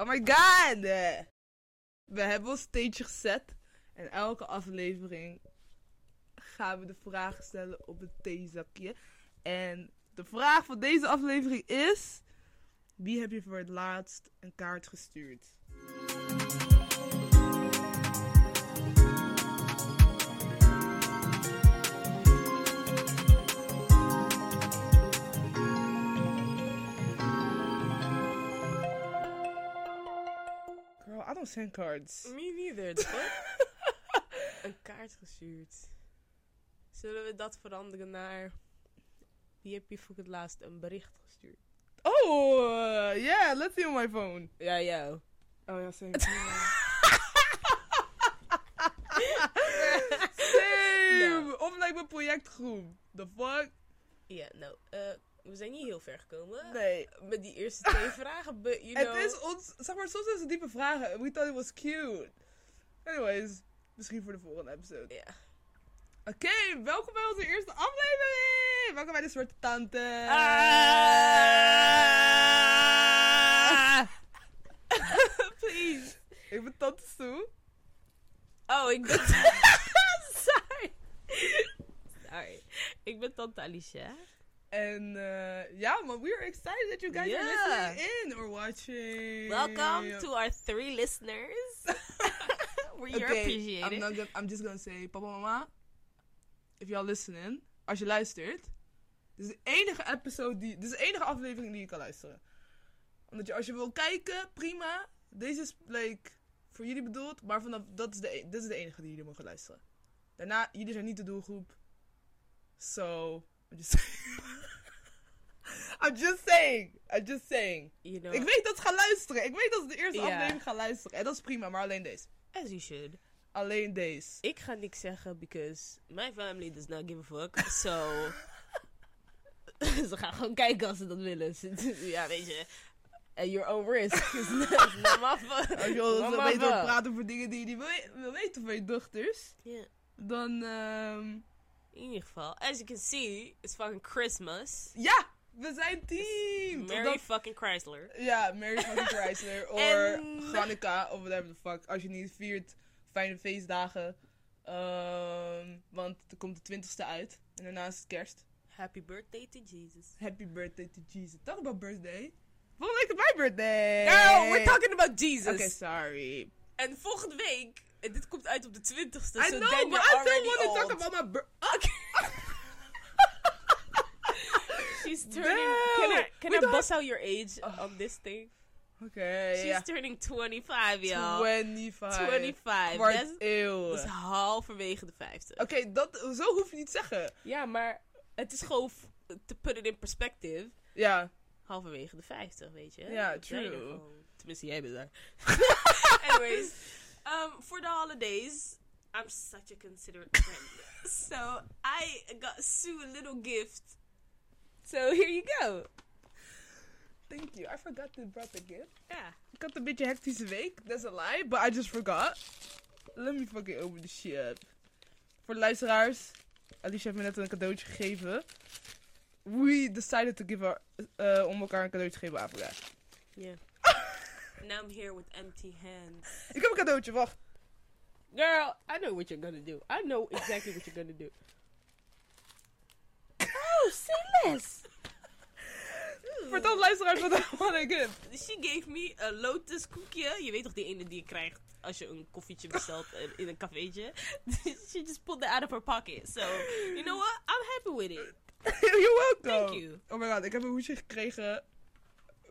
Oh my god! We hebben ons steentje gezet. En elke aflevering gaan we de vragen stellen op het theezakje. En de vraag van deze aflevering is... Wie heb je voor het laatst een kaart gestuurd? Don't send cards. Me neither. Een kaart gestuurd. Zullen we dat veranderen naar... Wie heb je voor het laatst een bericht gestuurd? Oh, uh, yeah, let's see on my phone. Ja, jou. Oh ja, same. same! Of lijkt mijn projectgroep. The fuck? Ja, nou, eh, we zijn niet heel ver gekomen. Nee. Met die eerste twee vragen, but you know... Het is ons, zeg maar, soms is het diepe vragen. We thought it was cute. Anyways, misschien voor de volgende episode. Ja. Oké, welkom bij onze eerste aflevering! Welkom bij de Zwarte Tante! Ah! Please. Ik ben Tante Sue. Oh, ik ben... Sorry. Sorry. Ik ben tante Alicia. En uh, ja, man, we are excited that you guys are Yeah. listening in or watching. Welcome to our three listeners. We're Okay, appreciated. I'm, not gonna, I'm just gonna say, papa, mama, if y'all listening, als je luistert, dit is de enige episode die, dit is de enige aflevering die je kan luisteren. Omdat je, als je wil kijken, prima. Deze is, like, voor jullie bedoeld, maar vanaf, dat is de, e- dit is de enige die jullie mogen luisteren. Daarna, jullie zijn niet de doelgroep. So, I'm just I'm just saying. I'm just saying. you know, Ik weet dat ze gaan luisteren. Ik weet dat ze de eerste Ja. aflevering gaan luisteren. En dat is prima, maar alleen deze. as you should. Alleen deze. Ik ga niks zeggen, because my family does not give a fuck. So... ze gaan gewoon kijken als ze dat willen. ja, weet je. At your own risk. Not, my fuck. Als je my beter praten over dingen die je niet wil, wil weten van je dochters, Ja. dan ehm, In ieder geval, as you can see, it's fucking Christmas. ja, we zijn team. Mary Omdat- fucking Chrysler. ja, Mary fucking Chrysler or En- Hanukkah of whatever the fuck. Als je niet viert, fijne feestdagen. Ehm, want er komt de 20ste uit en daarna is het kerst. Happy birthday to Jesus. Happy birthday to Jesus. Talk about birthday. Volgende week is mijn birthday. Girl, we're talking about Jesus. Okay, sorry. En volgende week, en dit komt uit op de 20ste. I so know, but I still already want to talk about my birthday. She's turning. Damn, Can I, can I bust out your age on this thing? Okay, She's turning 25, y'all. 25. 25. Kwart Dat is, eeuw. dat is halverwege de 50. Oké, dat zo hoef je niet te zeggen. Ja, maar het is gewoon, to put it in perspective, Ja, halverwege de 50, weet je? Ja, Dat true. Tenminste, jij bent daar. Anyways, um, for the holidays, I'm such a considerate friend. so I got Sue a little gift. So here you go. thank you. I forgot to brought the gift. Ja. Ik had een beetje hectische week. That's a lie, but I just forgot. Let me fucking open the shit. Voor de luisteraars. Alicia heeft me net een cadeautje gegeven. We decided to give her, eh, om elkaar een cadeautje te geven aan vandaag. Yeah. Now I'm here with empty hands. Ik heb een cadeautje, wacht. Girl, I know what you're gonna do. I know exactly what you're gonna do. Say less. Vertel de luisteraars wat wat ik heb. She gave me a lotus koekje. Je weet toch die ene die je krijgt als je een koffietje bestelt in een cafeetje. She just pulled that out of her pocket. So, you know what? I'm happy with it. You're welcome. Thank you. Oh my god, ik heb een hoesje gekregen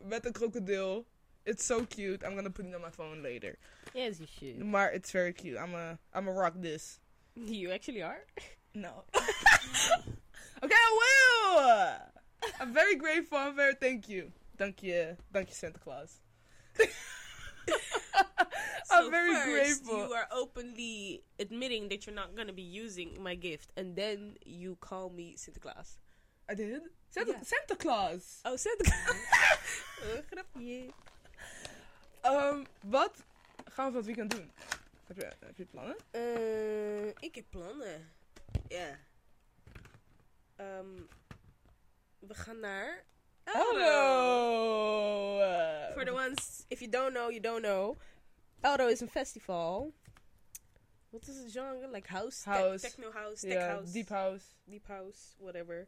met een krokodil. It's so cute. I'm gonna put it on my phone later. Yes, you should. Maar it's very cute. I'm a, I'm a rock this. You actually are. No. Okay, I will! I'm very grateful. I'm very thank you. Dank je, dank je Santa Claus. I'm So very first, grateful. You are openly admitting that you're not gonna be using my gift, and then you call me Santa Claus. I did? Santa. Santa Claus. Oh, Santa Claus. oh, grapje. Um, wat gaan we van het weekend doen? Heb je, heb je plannen? Eh, ik heb plannen. Ja. Ehm, we gaan naar! Eh, For the ones, if you don't know, you don't know. Eldo is een festival. Wat is het genre? Like house? House. techno house, tech house. deep house. Deep house, whatever.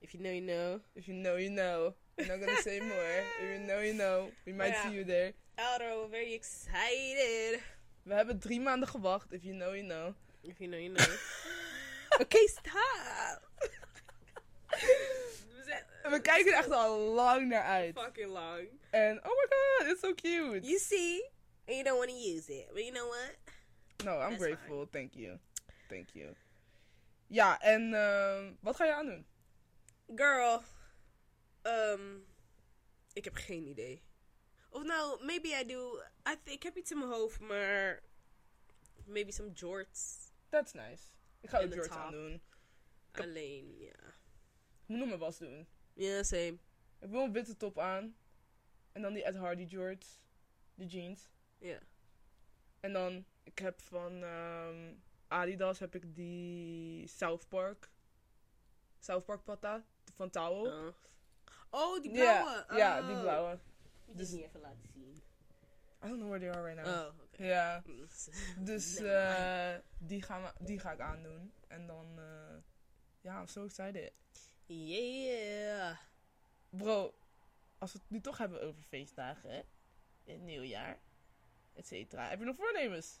If you know, you know. If you know, you know. I'm not gonna say more. If you know, you know. We might see you there. Eldo, very excited. We hebben drie maanden gewacht. If you know, you know. If you know, you know. Oké, stop. We kijken er echt al lang naar uit. fucking lang. En oh my god, it's so cute. You see, and you don't want to use it. But you know what? No, I'm That's grateful. Thank you. Thank you. Ja, en ehm, wat ga je aan doen? Girl, um, ik heb geen idee. Of nou, maybe I do. I think, ik heb iets in mijn hoofd, maar maybe some jorts. That's nice. Ik ga ook jorts top. aan doen. Alleen, ja. Moet nog mijn was doen. Ja, same. Ik wil een witte top aan. En dan die Ed Hardy jorts. De jeans. Ja. En dan, ik heb van ehm, Adidas heb ik die South Park. South Park patta. Van Towel. Oh. Oh, die Ja, blauwe. Ja, Oh. die blauwe. Die Dus- niet even laten zien. I don't know where they are right now. Oh, oké. Ja. Dus eh die, gaan we, die ga ik aandoen. En dan, eh ja, I'm so excited. Yeah. Bro, als we het nu toch hebben over feestdagen, hè? Het nieuwjaar, et cetera. Heb je nog voornemens?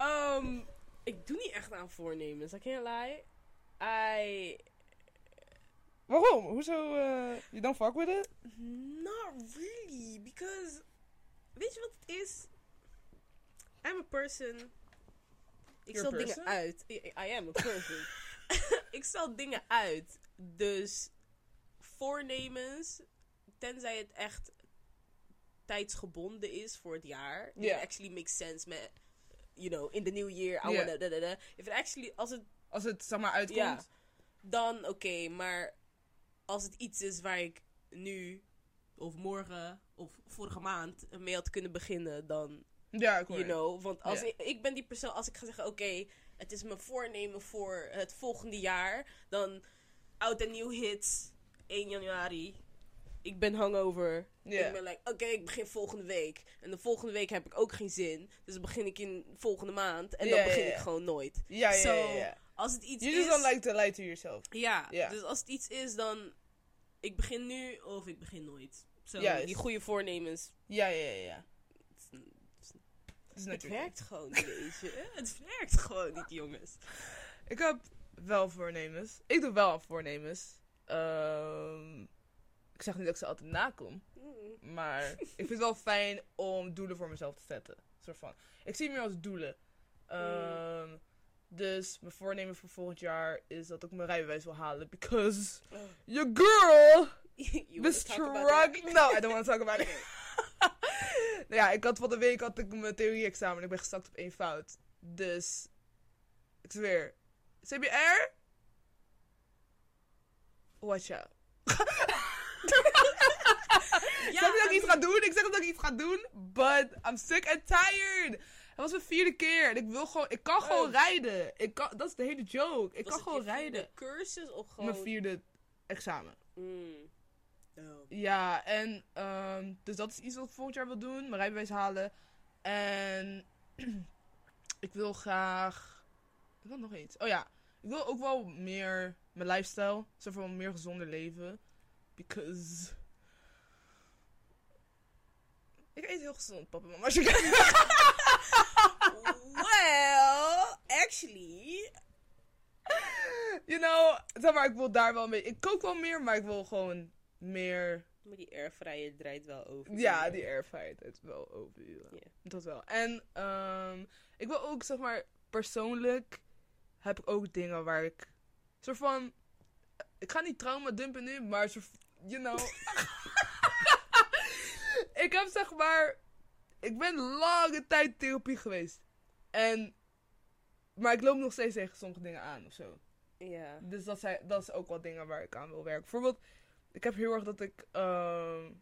Um, ik doe niet echt aan voornemens. I can't lie. I Waarom? Hoezo? eh you don't fuck with it? Not really, because weet je wat het is? I'm a person. Ik stel dingen uit. I, I am a person. ik stel dingen uit. Dus voornemens, tenzij het echt tijdsgebonden is voor het jaar. Ja. it actually makes sense met, you know, in the new year. I Ja. wanna, da, da, da. If it actually, als het Als het, zeg maar, uitkomt. ja, dan oké. maar als het iets is waar ik nu of morgen of vorige maand mee had kunnen beginnen, dan, Ja, ik hoor you know. Want als ik, ik ben die persoon, als ik ga zeggen, oké, het is mijn voornemen voor het volgende jaar, dan oud en nieuw hits, 1 januari. Ik ben hangover. Ik ben like, oké, ik begin volgende week. En de volgende week heb ik ook geen zin. Dus dan begin ik in volgende maand. En dan begin ik gewoon nooit. Ja, ja, So, ja. Als het iets You is... just don't like to lie to yourself. Ja, dus als het iets is, dan ik begin nu of ik begin nooit. Zo, Juist. die goede voornemens. Ja, ja, ja, is het werkt gewoon niet, weet je. Het werkt gewoon niet, jongens. Ik heb wel voornemens. Ik doe wel voornemens. Ehm, ik zeg niet dat ik ze altijd nakom. Mm. Maar ik vind het wel fijn om doelen voor mezelf te zetten. Soort van. Ik zie het meer als doelen. Ehm, Dus mijn voornemen voor volgend jaar is dat ik mijn rijbewijs wil halen. Because Oh. your girl You struggling. No, I don't want to talk about it. nou ja, ik had van de week had ik mijn theorie-examen en ik ben gestakt op één fout. Dus, ik zweer. CBR? Watch out. Ik zeg dat ik iets ga doen. Ik zeg dat ik iets ga doen. But I'm sick and tired. Het was mijn vierde keer. En ik wil gewoon... Ik kan gewoon Oh. rijden. Ik kan, dat is de hele joke. Ik Was kan gewoon rijden. cursus of gewoon... Mijn vierde examen. Mm. Oh. Ja, en ehm, dus dat is iets wat ik volgend jaar wil doen. Mijn rijbewijs halen. En ik wil graag... Ik wil nog iets. Oh ja, ik wil ook wel meer mijn lifestyle. Zo van meer gezonder leven. Because... Ik eet heel gezond, papa en mama. Well, actually... You know, zeg maar, ik wil daar wel mee. Ik kook wel meer, maar ik wil gewoon meer. Maar die airfryer draait wel over. Ja, die airfryer het wel over. Ja. Dat wel. En ehm, ik wil ook, zeg maar, persoonlijk heb ik ook dingen waar ik. soort van. Ik ga niet trauma dumpen nu, maar soort. You know. ik heb zeg maar. Ik ben lange tijd therapie geweest. En. Maar ik loop nog steeds tegen sommige dingen aan of zo. Ja. Dus dat, zijn, dat is ook wel dingen waar ik aan wil werken. Bijvoorbeeld, ik heb heel erg dat ik. ehm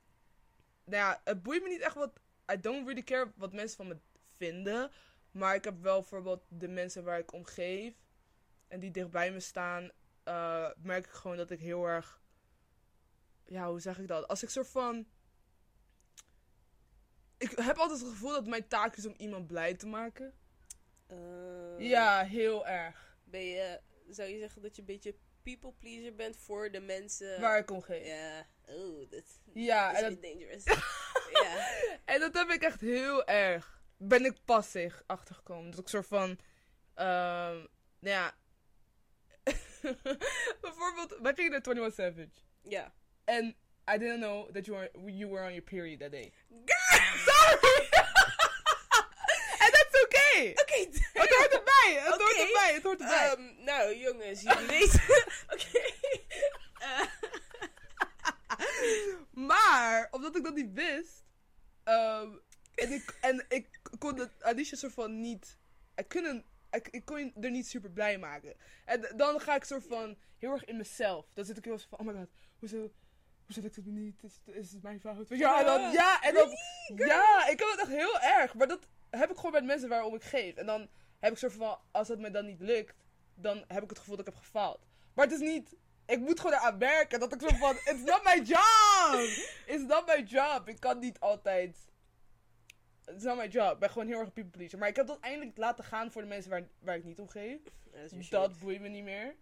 nou ja, het boeit me niet echt wat. I don't really care wat mensen van me vinden. Maar ik heb wel bijvoorbeeld de mensen waar ik om geef. En die dichtbij me staan. eh, merk ik gewoon dat ik heel erg. ja, hoe zeg ik dat? Als ik soort van. Ik heb altijd het gevoel dat mijn taak is om iemand blij te maken. Eh, Ja, heel erg. Ben je, zou je zeggen dat je een beetje people pleaser bent voor de mensen? Waar ik om geef. Ja. Oh, dat Ja, is en dat, dangerous. ja. en dat heb ik echt heel erg. Ben ik pas zich achtergekomen. Dat ik soort van. ehm nou ja. Bijvoorbeeld, wij gingen naar 21 Savage. Ja. En I didn't know that you were, you were on your period that day. Girl! Sorry! En oké! Het hoort erbij! Het hoort Oké. erbij! Het hoort erbij! Ehm, nou, jongens, jullie weten. Oké. Eh, Maar, omdat ik dat niet wist. ehm, en, ik, en ik kon het Alicia soort van niet. Ik, kon, ik, ik kon je er niet super blij maken. En dan ga ik soort van heel erg in mezelf. Dan zit ik heel erg van: oh my god, hoezo. Hoezo lukt het me niet? Is, het- is het mijn fout? Ja, en dan, ja, en dan, ja, ik kan het echt heel erg. Maar dat heb ik gewoon de mensen waarom ik geef. En dan heb ik soort van, als het me dan niet lukt, dan heb ik het gevoel dat ik heb gefaald. Maar het is niet, ik moet gewoon eraan werken. Dat ik soort van, it's not my job! It's not my job. Ik kan niet altijd, it's not my job. Ik ben gewoon heel erg een people pleaser. Maar ik heb dat eindelijk laten gaan voor de mensen waar, waar ik niet om geef. dat is Dat boeit me niet meer.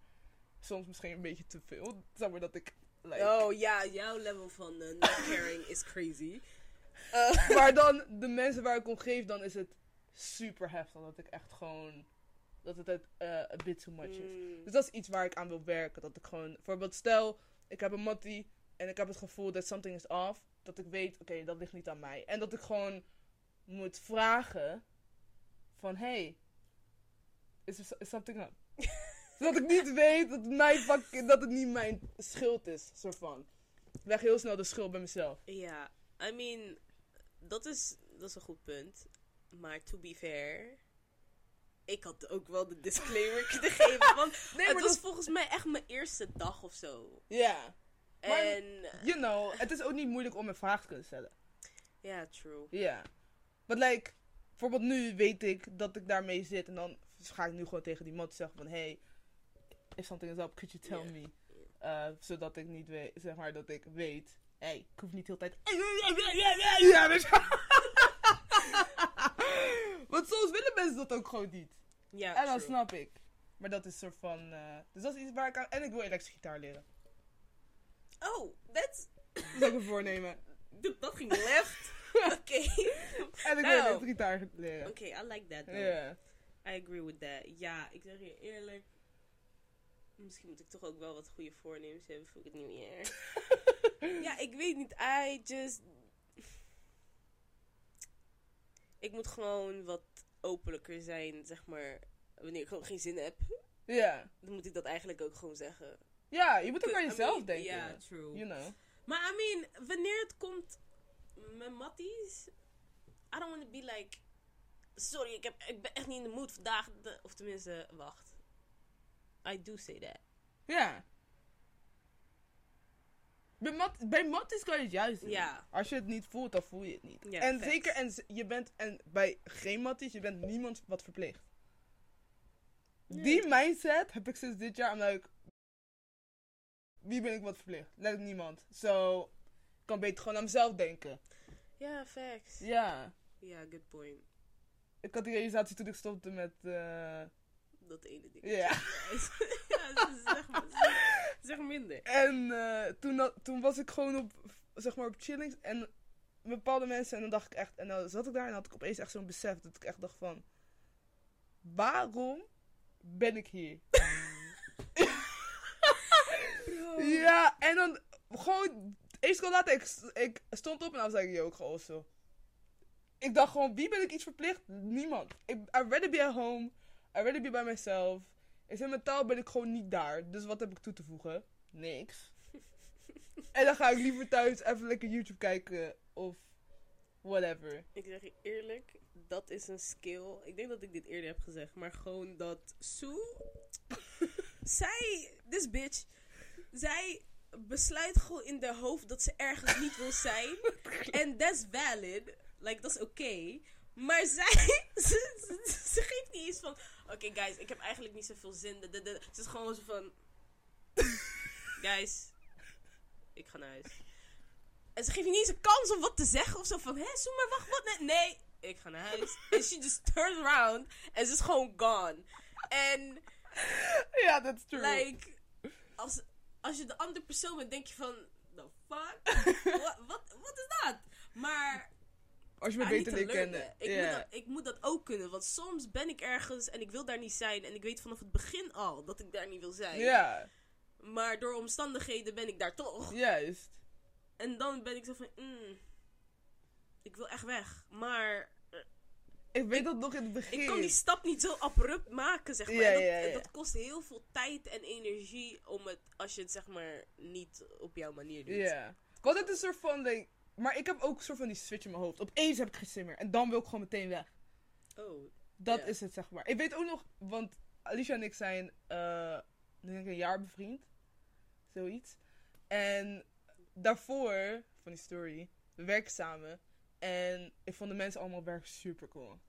Soms misschien een beetje te veel. Zeg maar dat ik, like, Oh ja, jouw level van eh, not caring is crazy. Eh, maar dan de mensen waar ik om geef, dan is het super heftig. Dat ik echt gewoon. Dat het het, eh, een bit too much is. mm, Dus dat is iets waar ik aan wil werken. Dat ik gewoon. Bijvoorbeeld, stel, ik heb een mattie en ik heb het gevoel dat something is off. Dat ik weet, oké, dat ligt niet aan mij. En dat ik gewoon moet vragen: van hey, is er is something up? Zodat ik niet weet dat, mijn fucking, dat het niet mijn schuld is. Soort van. Ik leg heel snel de schuld bij mezelf. Ja, I mean, dat is, dat is een goed punt. Maar to be fair, ik had ook wel de disclaimer kunnen geven. Want Nee, het was dat- volgens mij echt mijn eerste dag of zo. Ja. En, You know, het is ook niet moeilijk om een vraag te kunnen stellen. ja, true. Ja. Maar like, bijvoorbeeld nu weet ik dat ik daarmee zit. En dan ga ik nu gewoon tegen die man zeggen van... Hey, if something is up, could you tell me? Uh, zodat ik niet weet, zeg maar, dat ik weet... Hey, ik hoef niet de hele tijd... Ja, weet je. Want soms willen mensen dat ook gewoon niet. Ja, En dan snap ik. Maar dat is soort van... eh, dus dat is iets waar ik aan... En ik wil elektrische gitaar leren. Oh, that's, Dat is ook een voornemen. dat ging left. Oké. En ik wil Nou. elektrische gitaar leren. Oké, I like that though. Ja. I agree with that. Ja, ik zeg je eerlijk. Misschien moet ik toch ook wel wat goede voornemens hebben voor het nieuwe jaar. ja, ik weet niet. I just. Ik moet gewoon wat openlijker zijn, zeg maar. Wanneer ik gewoon geen zin heb, Ja. dan moet ik dat eigenlijk ook gewoon zeggen. Ja, je moet ook aan I jezelf mean, denken. Ja, true. You know. Maar I mean, wanneer het komt met matties, I don't want to be like, sorry, ik, heb, ik ben echt niet in de mood vandaag. Of tenminste, wacht. I do say that. Ja. Bij, mat, bij matties kan je het juist doen. Ja. Als je het niet voelt, dan voel je het niet. Ja, en facts. zeker, en je bent, en bij geen matties, je bent niemand wat verplicht. Die mindset heb ik sinds dit jaar. I'm like, wie ben ik wat verplicht? Let niemand. Zo, ik kan beter gewoon aan mezelf denken. Ja, facts. Ja. Ja, good point. Ik had die realisatie toen ik stopte met, Dat ene ding. ja. ja, zeg, maar, zeg, minder. En eh, toen, dat- toen was ik gewoon op, zeg maar, op chillings en bepaalde mensen. En dan dacht ik echt, en dan zat ik daar en had ik opeens echt zo'n besef dat ik echt dacht van, waarom ben ik hier? Ja, en dan gewoon, één seconde later, ik, ik stond op en dan zei ik, yo, ik also. Ik dacht gewoon, wie ben ik iets verplicht? Niemand. Ik, I'd rather be at home. I'd rather be by myself. En sentimenteel ben ik gewoon niet daar. Dus wat heb ik toe te voegen? Niks. en dan ga ik liever thuis even lekker YouTube kijken of whatever. Ik zeg je eerlijk, dat is een skill. Ik denk dat ik dit eerder heb gezegd, maar gewoon dat Sue, zij, this bitch, zij besluit gewoon in haar hoofd dat ze ergens niet wil zijn. En that's valid. Like, dat is oké. Maar zij, ze, ze, ze geeft niet eens van, oké guys, ik heb eigenlijk niet zoveel zin. De, de, de. Ze is gewoon zo van, guys, Ik ga naar huis. En ze geeft je niet eens een kans om wat te zeggen of zo van, hé, Soe, maar wacht, wat? Nee, nee, ik ga naar huis. En she just turns around en ze is gewoon gone. En, Ja, that's true. like, als, als je de andere persoon bent, denk je van, the fuck? wat is dat? Maar Als je me I beter leert kennen. Ik, moet dat, ik moet dat ook kunnen. Want soms ben ik ergens en ik wil daar niet zijn. En ik weet vanaf het begin al dat ik daar niet wil zijn. Ja, Maar door omstandigheden ben ik daar toch. juist. En dan ben ik zo van, mm, ik wil echt weg. Maar Ik weet dat nog in het begin. ik kan die stap niet zo abrupt maken, zeg maar. Ja, dat, ja, ja. dat kost heel veel tijd en energie om het, als je het zeg maar niet op jouw manier doet. Ja. Ik had het een soort van... like, maar ik heb ook een soort van die switch in mijn hoofd. Opeens heb ik geen zin meer. En dan wil ik gewoon meteen weg. Oh, Dat is het, zeg maar. Ik weet ook nog... Want Alicia en ik zijn... eh denk ik een jaar bevriend. Zoiets. En daarvoor... Van die story. We werken samen. En ik vond de mensen allemaal werk super cool.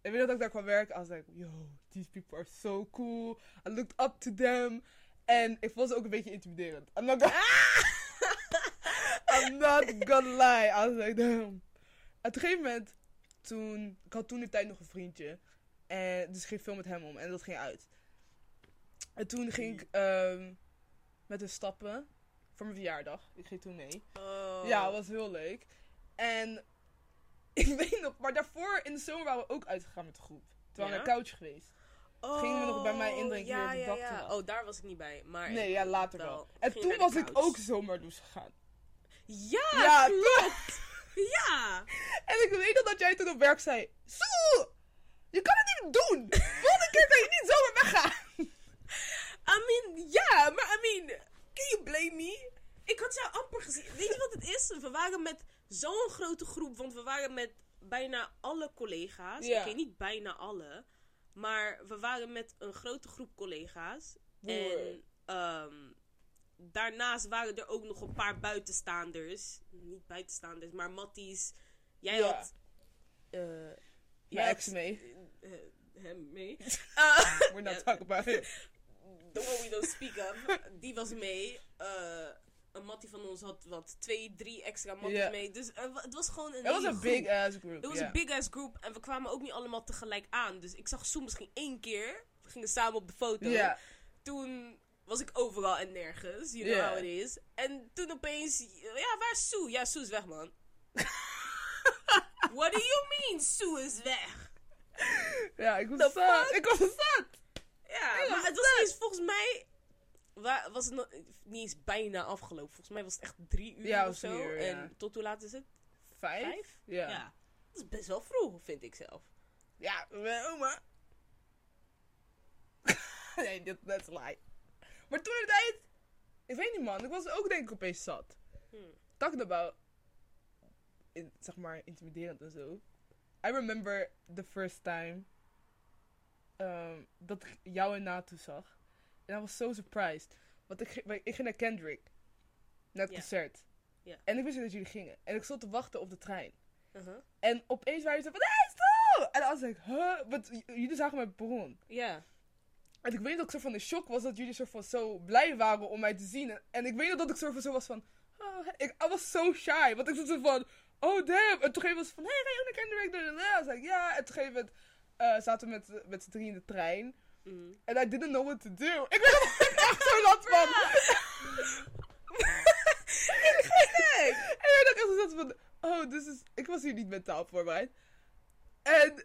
Ik weet dat ik daar kwam werken. I was like, yo, these people are so cool. I looked up to them. En ik vond ze ook een beetje intimiderend. I'm not gonna, I'm not gonna lie. I was like, damn. Op een gegeven moment, toen, ik had toen de tijd nog een vriendje. En dus ik ging veel met hem om. En dat ging uit. En toen ging ik ehm, met hem stappen. Voor mijn verjaardag. Ik ging toen mee. Oh. Ja, dat was heel leuk. En ik weet nog, maar daarvoor in de zomer waren we ook uitgegaan met de groep. Toen waren we naar couch geweest. gingen we nog bij mij indrinken ja, ja, ja. Oh, daar was ik niet bij. Maar Nee, ja, later wel. wel. En toen was ik ook zomerloes gegaan. Ja, Ja, klopt. ja. En ik weet nog dat jij toen op werk zei: Soe, je kan het niet doen. Volgende keer kan je niet zomaar weggaan. I mean, ja, maar I mean, can you blame me? Ik had jou amper gezien. Weet je wat het is? We waren met zo'n grote groep, want we waren met bijna alle collega's. Ja. Oké, niet bijna alle, maar we waren met een grote groep collega's. En ehm, daarnaast waren er ook nog een paar buitenstaanders. Niet buitenstaanders, maar matties. Jij Ja. had... eh jij had- ex mee. eh, hem mee. Eh, We're not talking about it. the one we don't speak of, die was mee. Eh, een mattie van ons had wat twee, drie extra matties mee. Dus eh, het was gewoon een Het was een big ass group. Het was een big ass group en we kwamen ook niet allemaal tegelijk aan. Dus ik zag Soe misschien één keer. We gingen samen op de foto. Toen was ik overal en nergens. You know Ja. how it is. En toen opeens, ja, waar is Soe? Ja, Soe is weg, man. What do you mean, Soe is weg? Ja, ik was The zat. fuck? Ik was zat. Ja, maar het was niet eens volgens mij. wa- Was het nog, niet eens bijna afgelopen. Volgens mij was het echt drie uur Ja, of zo. uur, ja. En tot hoe laat is het? Vijf? Vijf? Ja. Ja. Dat is best wel vroeg, vind ik zelf. Ja, mijn oma. nee, dat dat is lie. Maar toen de tijd, ik weet niet man, ik was ook denk ik opeens zat. Hmm. Talking about, in, zeg maar, intimiderend en zo. I remember the first time ehm, dat ik jou en Natu zag. En I was so surprised. Want ik, ging- ik ging naar Kendrick. Naar het concert. En ik wist niet dat jullie gingen. En ik stond te wachten op de trein. Uh-huh. En opeens waren ze van, hey, stop! En dan was ik, huh? Want jullie zagen mijn bron. Ja. En ik weet dat ik soort van in shock was dat jullie soort van zo blij waren om mij te zien. En, en ik weet nog dat ik soort van zo was van, oh, ik I was so shy. Want ik zat zo van, oh damn. En toen gegeven was van, hey, ga je naar Kendrick? Ik was like, ja. En toen gegeven moment eh, zaten we met, met z'n drie in de trein. En I didn't know what to do. Ik weet nog dat ik echt zo last van. En ik dacht echt zo van, oh, this is... Ik was hier niet mentaal voorbereid. En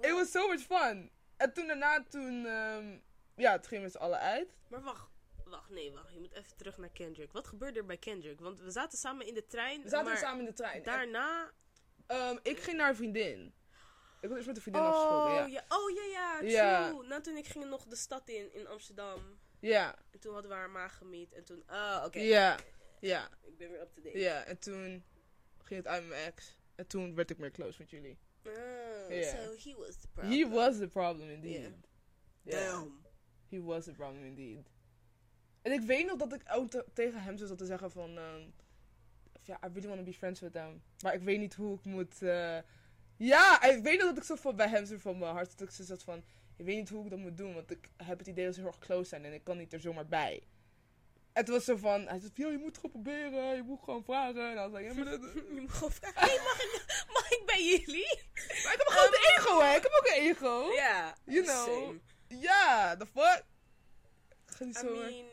it was so much fun. En toen daarna, toen... ehm, ja, toen gingen we z'n allen uit. Maar wacht. Wacht, nee, wacht. Je moet even terug naar Kendrick. Wat gebeurde er bij Kendrick? Want we zaten samen in de trein. We zaten maar samen in de trein. Daarna. ehm, ik ging naar een vriendin. Ik was eerst met een vriendin afgesproken, Oh ja. ja. oh ja, ja, true. Ja. Nou, toen ik ging nog de stad in, in Amsterdam. Ja, En toen hadden we haar ma gemiet. En toen, ah, oké. ja, ja, Ik ben weer up to date. ja. En toen ging het uit met mijn ex. En toen werd ik meer close met jullie. Oh, so he was the problem. He was the problem indeed. Yeah. Yeah. Damn. He was problem indeed. En ik weet nog dat ik ook te- tegen hem zo zat te zeggen van... ehm, of ja, I really want to be friends with them. Maar ik weet niet hoe ik moet... eh, ja, ik weet nog dat ik zo van bij hem zo van mijn hart... Dat ik zo zat van... Ik weet niet hoe ik dat moet doen. Want ik heb het idee dat ze heel erg close zijn. En ik kan niet er zomaar bij. het was zo van, hij zei, yo, je moet het gewoon proberen, je moet gewoon vragen. En dan was ik, ja, maar dat... Je moet gewoon vragen, hey, mag, ik, mag ik bij jullie? Maar ik heb gewoon een ego, hè? Ik heb ook een ego. Ja, You know. same. Ja, the fuck? Ga niet I zo... hè. mean,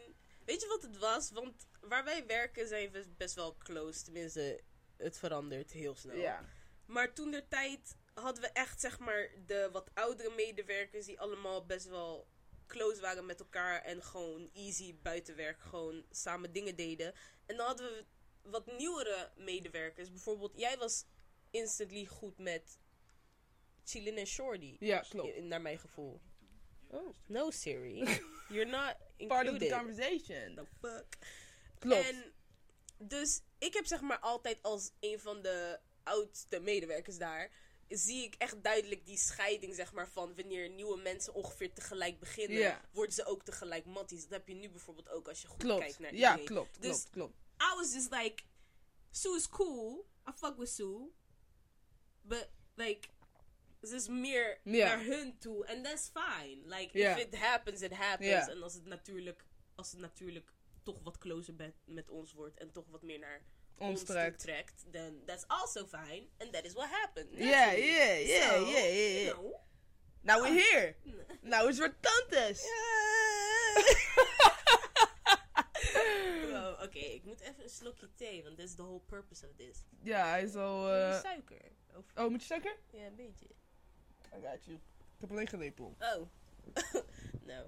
weet je wat het was? Want waar wij werken zijn we best wel close. Tenminste, het verandert heel snel. Ja. Maar toen der tijd hadden we echt, zeg maar, de wat oudere medewerkers die allemaal best wel close waren met elkaar en gewoon easy buiten werk gewoon samen dingen deden. En dan hadden we wat nieuwere medewerkers. Bijvoorbeeld, jij was instantly goed met Chilin en Shorty. Ja, klopt. Naar mijn gevoel. Oh. No, Siri. You're not included. Part of the conversation. The fuck? Klopt. En dus ik heb zeg maar altijd als een van de oudste medewerkers daar, zie ik echt duidelijk die scheiding zeg maar van wanneer nieuwe mensen ongeveer tegelijk beginnen, worden ze ook tegelijk matties. Dat heb je nu bijvoorbeeld ook als je goed Klopt. kijkt naar Ja, iedereen. klopt, Dus- klopt, klopt. I was just like, Sue is cool. I fuck with Sue. But like, ze is meer naar hun toe. And that's fine. Like, if it happens, it happens. Ja. En als het natuurlijk, als het natuurlijk toch wat closer met, met ons wordt. En toch wat meer naar Ons trekt. trekt. Then that's also fine. And that is what happened. Yeah, yeah, yeah, So, yeah, yeah, you yeah. know. Nou, we're here. Nou is weer tantes. Oké, ik moet even een slokje thee. Want that is the whole purpose of this. Ja, hij is al... Eh, suiker? Of, Oh, moet je suiker? ja, een beetje. I got you. Ik heb alleen geen lepel. Oh. nou,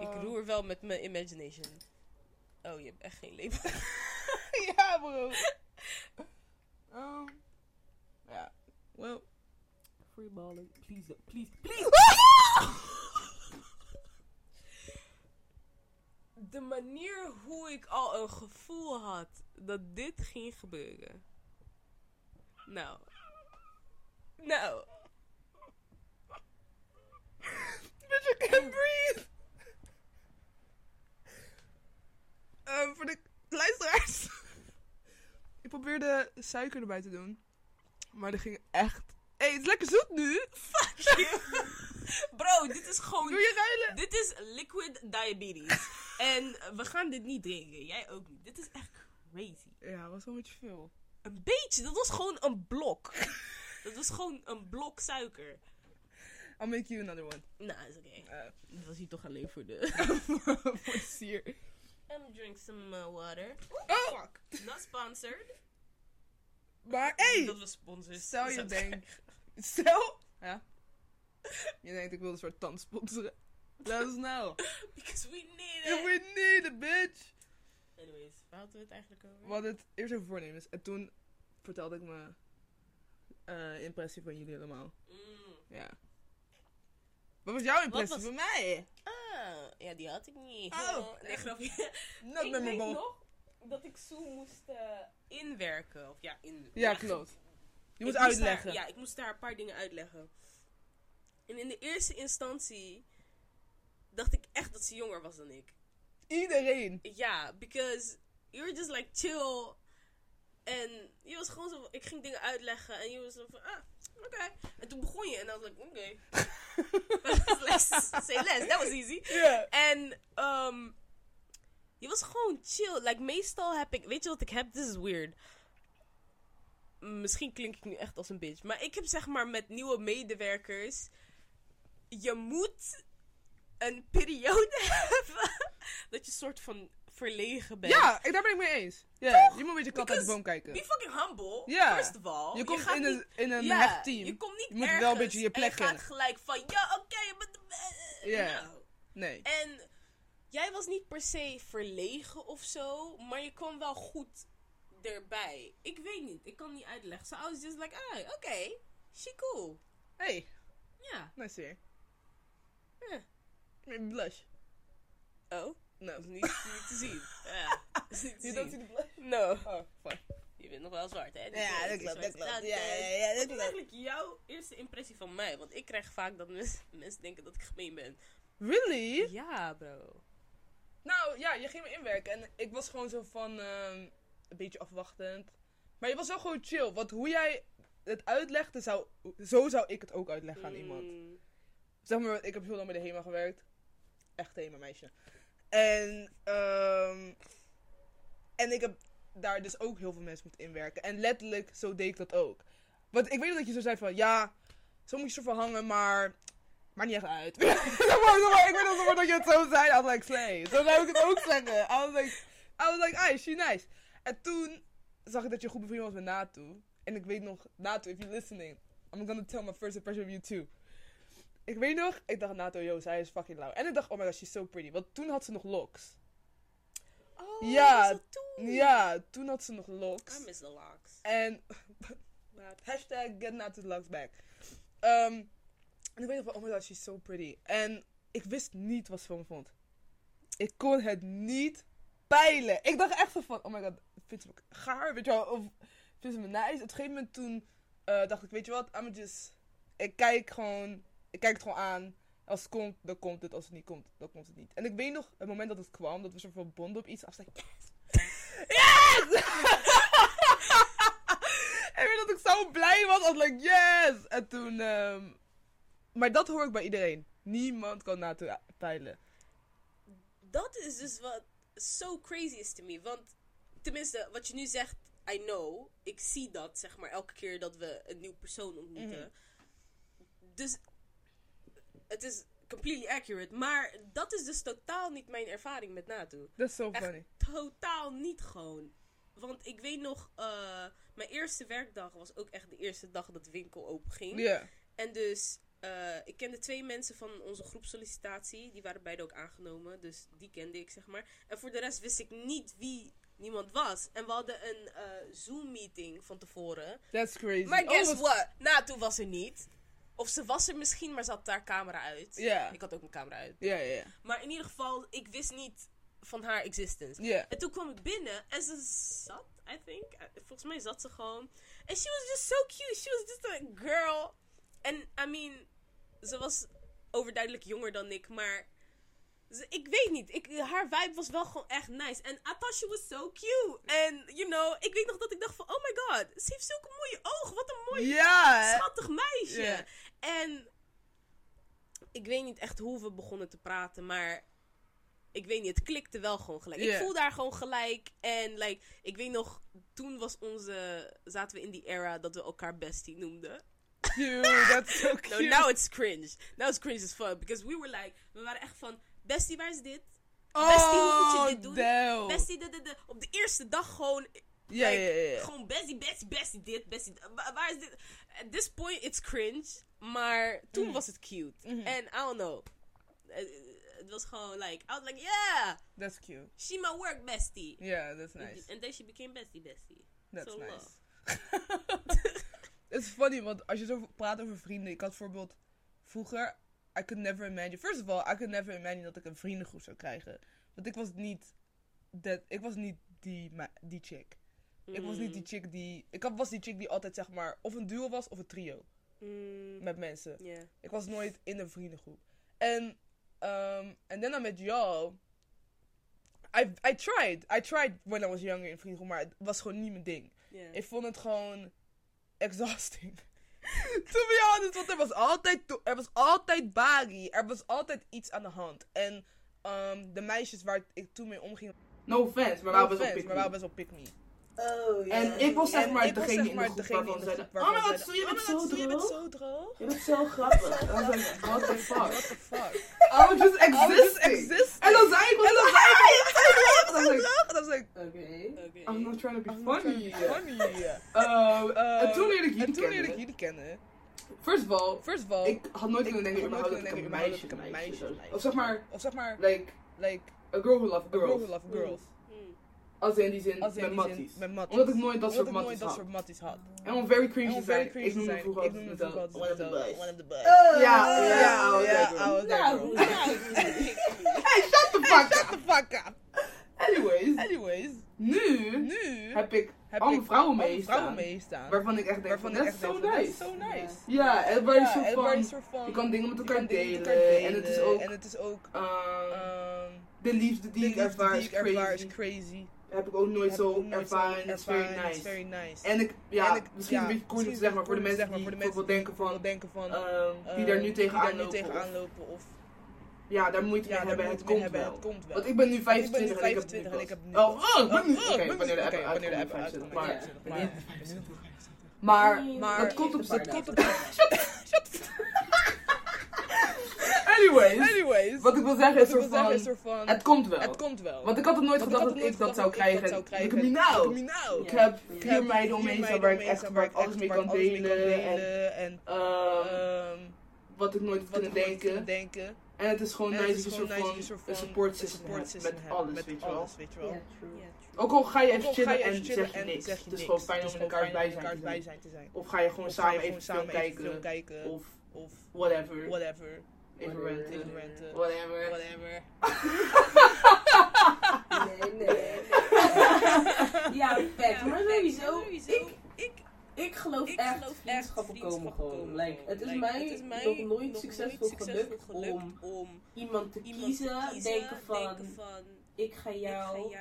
ik roer wel met mijn imagination. Oh, je hebt echt geen lepel. ja, bro. Oh. Ja. Well. Freeballing. Please, please, please. De manier hoe ik al een gevoel had dat dit ging gebeuren. Nou. Nou. Bitch, I can't breathe. Ehm, voor de luisteraars. ik probeerde suiker erbij te doen. Maar er ging echt... Hé, hey, het is lekker zoet nu. Fuck you. Bro, dit is gewoon... Doe je ruilen? Dit is liquid diabetes. en we gaan dit niet drinken. Jij ook niet. Dit is echt crazy. Ja, was wel een beetje veel. Een beetje. Dat was gewoon een blok. dat was gewoon een blok suiker. I'll make you another one. Nou, is oké. Eh, Dat was hier toch alleen voor de... voor de sier. I'm drink some uh, water. Oh! Fuck. Not sponsored. Maar hé! Dat was sponsors. Stel je denkt... Stel... Ja. Je denkt, ik wil een soort tand sponsoren. Let us know. Because we need If it. we need it, bitch! Anyways, waar hadden we het eigenlijk over? We hadden het eerst over voornemens. En toen vertelde ik me eh, impressie van jullie allemaal. Mm. Ja. Wat was jouw impressie was- van mij? Ah, ja, die had ik niet. Oh. nee, grapje. Not ik memorable. nog dat ik Sue moest eh, inwerken. Of ja, in... Ja, klopt. Je moet Ik uitleggen. ja, ik moest haar een paar dingen uitleggen. En in de eerste instantie dacht ik echt dat ze jonger was dan ik. Iedereen. Ja, because you were just like chill. En je was gewoon zo, ik ging dingen uitleggen en je was zo van, ah, oké. En toen begon je en dan was ik, oké. Let's say less, that was easy. En um, je was gewoon chill. Like, meestal heb ik... Weet je wat ik heb? This is weird. Misschien klink ik nu echt als een bitch. Maar ik heb zeg maar met nieuwe medewerkers... Je moet een periode hebben... dat je soort van verlegen bent. Ja, ik- daar ben ik mee eens. Ja, je moet een beetje kat uit de boom kijken. Be fucking humble, Ja. first of all. Je komt in niet- een, in een ja, hecht team. Je komt niet Je moet wel een beetje je plek en je gaat gelijk van... Ja, oké, je bent Ja. Nou. Nee. En jij was niet per se verlegen of zo, maar je kwam wel goed erbij. Ik weet niet, ik kan niet uitleggen. So I was just like, ah, oké, okay, she cool. Hey, Ja. nice here. Ja. Blush. Oh, No. dat is niet, niet te zien. Ja, dat is niet te You zien. don't see the blush? No. Oh, fine. Je bent nog wel zwart, hè? Ja, dat klopt, dat klopt. Nou, Ja, ja, ja, dat Wat is klopt. eigenlijk jouw eerste impressie van mij? Want ik krijg vaak dat mensen, mensen denken dat ik gemeen ben. Really? Ja, bro. Nou, ja, je ging me inwerken. En ik was gewoon zo van... ehm, een beetje afwachtend. Maar je was wel gewoon chill. Want hoe jij het uitlegde, zou, zo zou ik het ook uitleggen aan iemand. Mm. Zeg maar, ik heb heel lang bij de HEMA gewerkt. Echt HEMA meisje. En, ehm, en ik heb daar dus ook heel veel mensen moeten inwerken. En letterlijk, zo deed ik dat ook. Want ik weet dat je zo zei van, ja, zo moet je zo van hangen, maar maakt niet echt uit. Maar, maar, ik weet nog dat je het zo zei. I was like, slay. Zo zou ik het ook zeggen. I was like, I was like, she nice. En toen zag ik dat je goed bevriend was met Natu. En ik weet nog, Natu, if you're listening, I'm gonna tell my first impression of you too. Ik weet nog, ik dacht, Nato, yo, zij is fucking lauw. En ik dacht, oh my god, she's so pretty. Want toen had ze nog locks. Oh, Ja, was toen? Ja, toen had ze nog locks. I miss the locks. En hashtag get Nato's locks back. Ehm, en ik weet nog van, oh my god, she's so pretty. En ik wist niet wat ze van me vond. Ik kon het niet peilen. Ik dacht echt van, oh my god, vindt ze me gaar? Weet je wel, of vindt ze me nice? Op een gegeven moment toen eh, dacht ik, weet je wat, I'm just... Ik kijk gewoon, ik kijk het gewoon aan. Als het komt, dan komt het. Als het niet komt, dan komt het niet. En ik weet nog, het moment dat het kwam, dat we zo verbonden op iets. Like, yes! Yes! en ik weet dat ik zo blij was. I was like, yes! En toen, ehm, maar dat hoor ik bij iedereen. Niemand kan naartoe peilen. Dat is dus wat so crazy is to me. Want tenminste, wat je nu zegt, I know. Ik zie dat, zeg maar, elke keer dat we een nieuw persoon ontmoeten. Mhm. Dus het is completely accurate. Maar dat is dus totaal niet mijn ervaring met NATO. Dat is zo Echt funny. totaal niet gewoon. Want ik weet nog, eh, mijn eerste werkdag was ook echt de eerste dag dat de winkel open ging. Ja. En dus, eh, ik kende twee mensen van onze groepsollicitatie. Die waren beide ook aangenomen. Dus die kende ik, zeg maar. En voor de rest wist ik niet wie niemand was. En we hadden een eh, Zoom-meeting van tevoren. That's crazy. Maar Oh, guess wat- what? NATO was er niet. Of ze was er misschien, maar ze had haar camera uit. Ja. Ik had ook mijn camera uit. Ja, ja. Maar in ieder geval, ik wist niet van haar existence. Ja. En toen kwam ik binnen en ze zat, I think. eh, Volgens mij zat ze gewoon. En she was just so cute. She was just a girl. En, I mean, ze was overduidelijk jonger dan ik, maar... ze- ik weet niet. Ik, haar vibe was wel gewoon echt nice. En I thought she was so cute. En, you know, ik weet nog dat ik dacht van... Oh my god, ze heeft zulke mooie ogen. Wat een mooi schattig meisje. En ik weet niet echt hoe we begonnen te praten, maar ik weet niet, het klikte wel gewoon gelijk. Ik voelde haar gewoon gelijk. En like, ik weet nog, toen was onze, zaten we in die era dat we elkaar bestie noemden. Dude, that's so No, cute. now it's cringe. Now it's cringe as fuck. Because we were like, we waren echt van, bestie, waar is dit? oh, bestie, hoe moet je dit doen? damn. Bestie, de, de, de. Op de eerste dag gewoon, Ja, ja, ja, gewoon bestie, bestie, bestie dit, bestie Waar is dit? At this point, it's cringe. Maar toen Mhm. was het cute. Mhm. En I don't know. Het het was gewoon like, I was like, yeah, That's cute. she my work bestie. Yeah, that's nice. And then she became bestie bestie. That's So nice. Het is funny, want als je zo praat over vrienden. Ik had bijvoorbeeld vroeger. I could never imagine. First of all, I could never imagine dat ik een vriendengroep zou krijgen. Want ik was niet. Dat, ik was niet die, die chick. Ik was niet die chick die. Ik had- was die chick die altijd zeg maar. Of een duo was of een trio. Mm, Met mensen. yeah. Ik was nooit in een vriendengroep. En. Um, en daarna met jou. I, I tried. I tried when I was younger in vriendengroep. Maar het was gewoon niet mijn ding. Yeah. Ik vond het gewoon exhausting. to be honest, want er was altijd, to- er was altijd bagi. Er was altijd iets aan de hand. En ehm, de meisjes waar ik toen mee omging. No offense, maar No waren best wel pick me. Oh. En ik was zeg En maar degene zeg in maar de groep waarvan in de zeiden... Oh my god, je bent "Oh zo god, je bent droog. zo droog. Je bent zo grappig. En dan zei ik, what the What fuck? the fuck? I was just existing. En dan zei ik, En dan wat zei ik, En dan was ik, en dan was ik, Oké. I'm not trying to be funny. en toen leerde ik En jullie toen leerde ik kennen. jullie kennen. First of all, First of all, ik had nooit kunnen denken überhaupt dat ik een meisje. Of zeg maar, of zeg maar, like, like, a girl who loves a girl who love girls. Als in die zin, Als in met die zin, matties. met matties. Omdat ik nooit dat soort matties dat soort matties had. En om very om te zijn, ik noemde zijn, vroeger altijd mezelf one of the boys. one of the boys. Ja, ja, ja, Nou, nou, Hey, shut the fuck Shut up! the fuck up. Anyways, Anyways, nu nu heb ik heb ik vrouwen mee staan. meestaan. Waarvan ik echt denk, dat is zo nice. Ja, en waar je Ja, soort van, je kan dingen met elkaar delen. En het is ook, En het is ook... ehm, ehm, de liefde die ik ervaar is crazy heb ik ook nooit, zo, nooit ervaren. zo. It's very nice. En ik, ja, misschien een beetje cool zeg maar voor de mensen zeg maar, die bijvoorbeeld denken van, denken van uh, daar nu tegenaan lopen. Of, ja, daar moet ja, mee hebben, het, komt wel. Want ik ben nu 25, 25 en ik heb nu. Oh, ik wanneer de app uitkomt, maar... Maar, maar dat komt op... zich. komt op... Anyways. Anyways. Wat ik wil zeggen is, soort van, Het komt wel. Want ik had het nooit gedacht dat ik dat zou krijgen. Ik heb nu nou, nou. Ik heb vier meiden omheen waar ik echt waar ik alles mee kan delen. En ehm, ehm, wat ik nooit wat kunnen denken. En het is gewoon nice, is gewoon support system, met, alles, weet je wel. Ook al ga je even chillen, en, zeg je niks. Het is gewoon fijn om elkaar, elkaar bij zijn te zijn. Of ga je gewoon samen, even, staan kijken. Of, whatever. Even renten, Whatever. Whatever. nee, nee. ja, maar sowieso, ik, ik, ik geloof echt dat vriendschappen, komen gewoon. Het, is mij het nog nooit succesvol, gelukt, om, om, iemand te kiezen, denken van, ik, ga jou,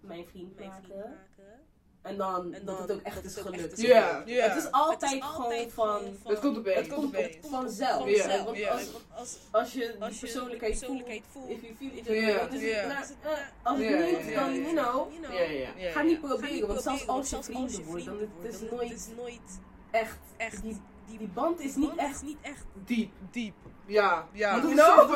mijn vriend, maken. En dan, en dan dat het ook echt is gelukt. Ja. Yeah. Yeah. Het is altijd, het is altijd gewoon van, van... Het komt opeens. Het komt opeens. Vanzelf. Van yeah. Als, als, als, je als die persoonlijkheid, persoonlijkheid voelt... If you feel it, yeah. Dus yeah. als je niet, dan, you know... Ga niet proberen, want zelfs als je vrienden wordt, dan is het nooit echt... echt die, die, band is niet, echt, niet echt diep. Diep. Ja, ja. Want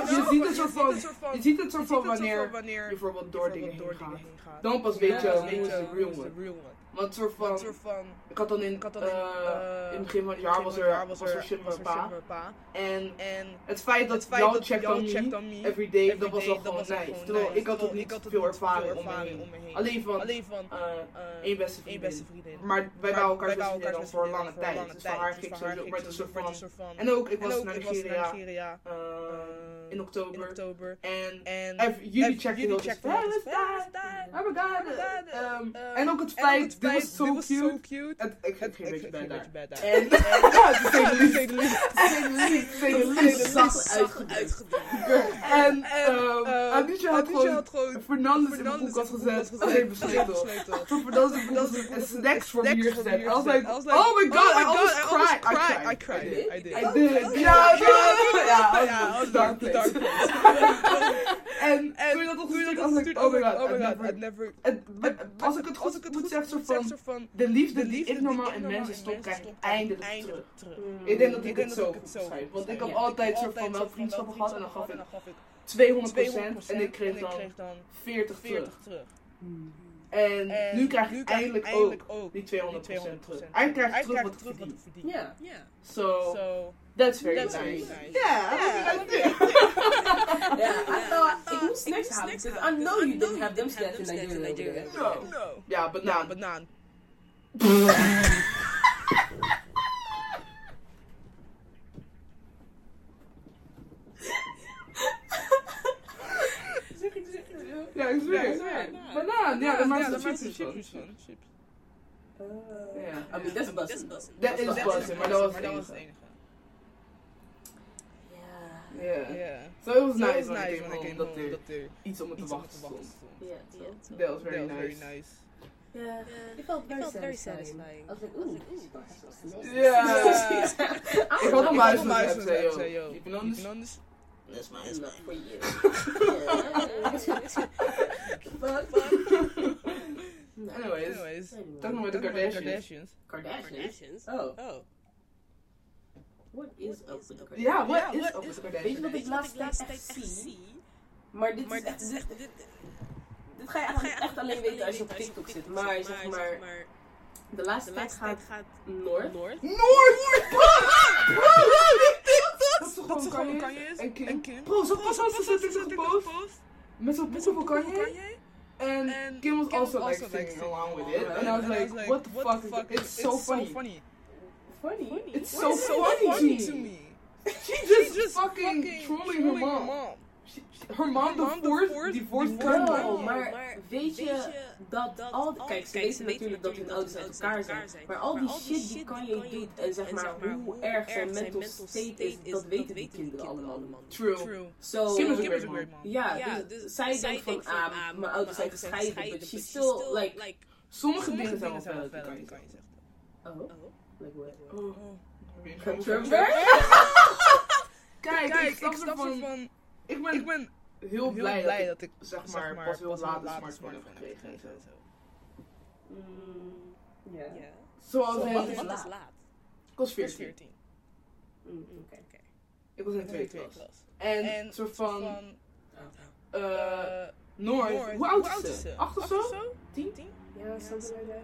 je, ziet het zo van, je ziet het zo van wanneer, je bijvoorbeeld door, dingen heen, heen gaat. Dan pas weet je, ja, je, ja, is de real one. Want soort van, soort van. Ik had dan in, ik had dan in, uh, in het begin van het jaar was er, jaar was er, was er shit met mijn pa. En, en het feit dat jou checkt dan me everyday, every dat was al gewoon nice. nice. Terwijl ik had ook niet had veel ervaring om me heen. heen. Alleen van, Alleen van uh, één beste vriendin. vriendin. Maar wij waren elkaar best vriendin dan voor een lange tijd. Dus van haar ging sowieso. Maar soort van. En ook, ik was naar Nigeria in oktober. En. And, jullie checken die checked ons. Is. En ook het feit, dit was zo cute. Ik heb geen beetje bij daar. En ja, het is tegen Lies. Tegen Lies. Zacht uitgedrukt. En ehm, ehm, Anusha had gewoon Fernandes in de koelkast gezet. Nee, besleuteld. Voor Fernandes in de snacks voor hier gezet. I was like, oh my oh god, I almost cried. I cried. I. I did. I did. Ja, ja, ja. en en je dat nog doe als ik oh god, oh my never. als ik het goed, het goed zeg, zo van, de liefde die ik normaal in mensen stop, krijg ik eindelijk terug. Ik denk dat ik het zo schrijf, want ik heb altijd soort van wel vriendschappen gehad en dan gaf ik 200%, en ik kreeg dan 40 terug. Hmm. En, en nu krijg ik eindelijk, eindelijk, ook, die 200%, 200% terug. Hij krijgt terug wat ik verdient. Ja. So, that's very that's nice. Ja, dat is wel I, yeah. I ik moest who's next happened? Because I know you didn't have them stats in Nigeria. No. No. Ja, banaan, nah. Ja, Banaan, ja, daar maken ze chips van. Eh. Ja, yeah. I mean, that's. Dat is busting, maar dat was het enige. Yeah. yeah. So it was nice, it was nice I when I came home, dat er iets om te wachten stond. Yeah, yeah. That was very nice. ja nice. Yeah. yeah. It felt very, satisfying. I was like, ooh, Ja. ik had een muis moeten That's my That's fuck, Anyways, Anyways, talking about the Kardashians. Kardashians. Oh. Oh. What is up with the Kardashians? Ja, what is up with the Kardashians? Weet je ik laatst echt zie? Maar dit is echt... Dit ga je echt alleen weten als je op TikTok zit. Maar zeg maar... De laatste tijd gaat... Noord? Noord! Noord! dat ze gewoon Kanye is. En Kim. En Kim. Bro, ze so al zo'n gepost. Met zo'n boeken van And, Kim was also, like, singing, along with it. And I was like, what, the fuck. It's, so, funny. funny. Funny? It's, so, funny, to me. she just, fucking, trolling, trolling her. Her mom. Her man, de voort, die voort kan. Oh, maar weet je dat, al... Kijk, kijk, ze weten natuurlijk dat hun ouders uit elkaar zijn. Maar al die shit die Kanye doet en zeg maar hoe erg zijn mental state is, dat weten die kinderen allemaal. True. So, ja, zij denkt ah, van, ah, mijn ouders zijn gescheiden, but she's still, like... Sommige dingen zijn wel verder dan Kanye zegt. Oh? Like what? Oh. Kijk, ik snap van. Ik ben, Ik ben heel, blij, dat ik, dat ik zeg maar, pas heel laat een smartphone heb gekregen en zo. Mm. Zoals wat Wat is laat? laat? ik was Ik was 14. 14. Mm, oké. Oké. Ik was in Ik was tweede in tweede klas. klas. En, En een soort van, Oh. eh, eh, Noord, Noord, hoe oud is ze? Acht of zo? Tien? Tien? Ja, something like that.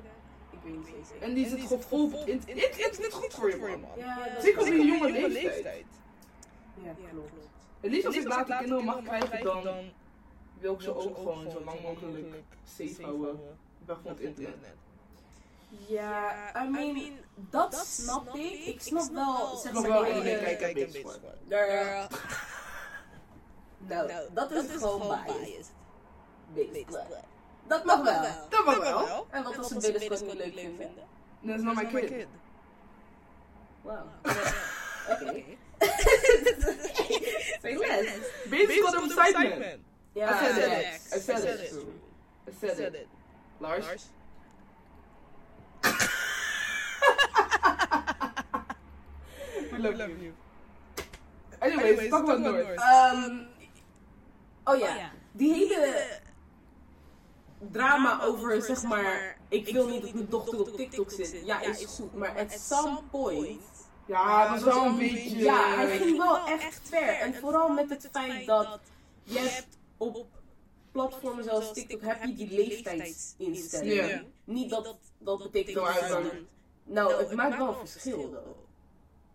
Ik weet niet zeker. En die zit gewoon vol op het internet. Het is niet goed voor je, man. Zeker op een jonge leeftijd. Ja, klopt. Het liefst als ik later kinderen mag mag krijgen, dan wil ik ze ook gewoon zo lang mogelijk safe houden. Weg van het internet. Ja, I mean, dat snap ik. Ik snap wel, zeg maar, wel kijk zwart. Daar- Nou, dat is gewoon biased. Basically. Dat mag wel. Dat mag wel. En wat als ze niet niet leuk vinden? Dat is not my kid. Wow. Oké. Say less. Baby's got an excitement. Ja, I said ja. it. I said said it. I said Said it. it. Lars? Lars? We love Love you. you. Anyways, Anyways, talk about about Noord. Ehm, oh Oh ja, ja. die hele drama Drama over, zeg maar, ik wil niet dat mijn dochter op TikTok zit. zit. Ja, is goed, maar at some point... Ja, dat is wel een beetje... Ja, hij ging wel echt ver. En vooral met het feit dat je hebt op platformen zoals TikTok heb je die leeftijdsinstellingen. Ja. Niet dat dat betekent dat uit dan... dan- Nou, het maakt wel een verschil, though.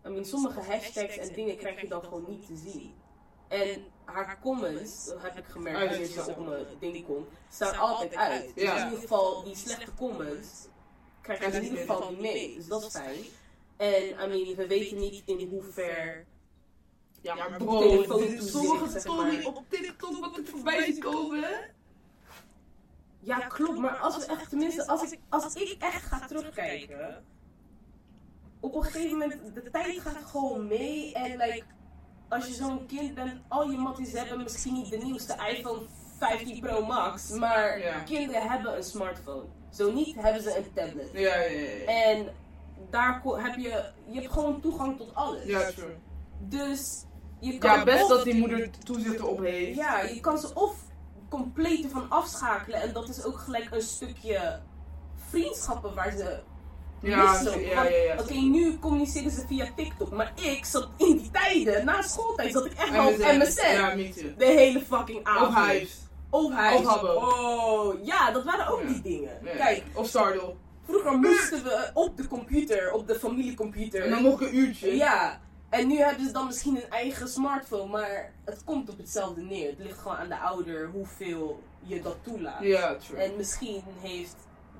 I mean, sommige hashtags en dingen krijg je dan gewoon niet te zien. En haar comments, dat heb ik gemerkt je zo. op mijn ding komt, staan altijd uit. Dus Ja. in ieder geval, die slechte comments krijg je in ieder geval niet mee. Dus dat is fijn. En, I mean, we weten niet in hoever... Ja, maar bro, sommige story maar. op TikTok wat ik voorbij zie komen. Ja, klopt, maar als we echt, tenminste, als ik, als ik echt ga terugkijken, op een gegeven moment, de tijd gaat gewoon mee en like, als je zo'n kind bent, al je matties hebben misschien niet de nieuwste iPhone 15 Pro Max, maar Ja. kinderen hebben een smartphone. Zo niet hebben ze een tablet. Ja, ja, ja. ja. En daar heb je, je hebt gewoon toegang tot alles. Ja, true. Dus je kan Ja, best dat die moeder toezicht erop heeft. ja, je kan ze of compleet ervan afschakelen en dat is ook gelijk een stukje vriendschappen waar ze Ja, missen. ja, ja, ja. Oké, nu communiceren ze via TikTok, maar ik zat in die tijden, na schooltijd, zat ik echt wel op MSN. Ja. De hele fucking avond. Of Hives. Of Hives. Of Habbo. Oh, ja, dat waren ook die dingen. Kijk, Of Stardoll. Vroeger moesten we op de computer, op de familiecomputer. En dan nog een uurtje. Ja, en nu hebben ze dan misschien een eigen smartphone, maar het komt op hetzelfde neer. Het ligt gewoon aan de ouder hoeveel je dat toelaat. Ja, true. En misschien heeft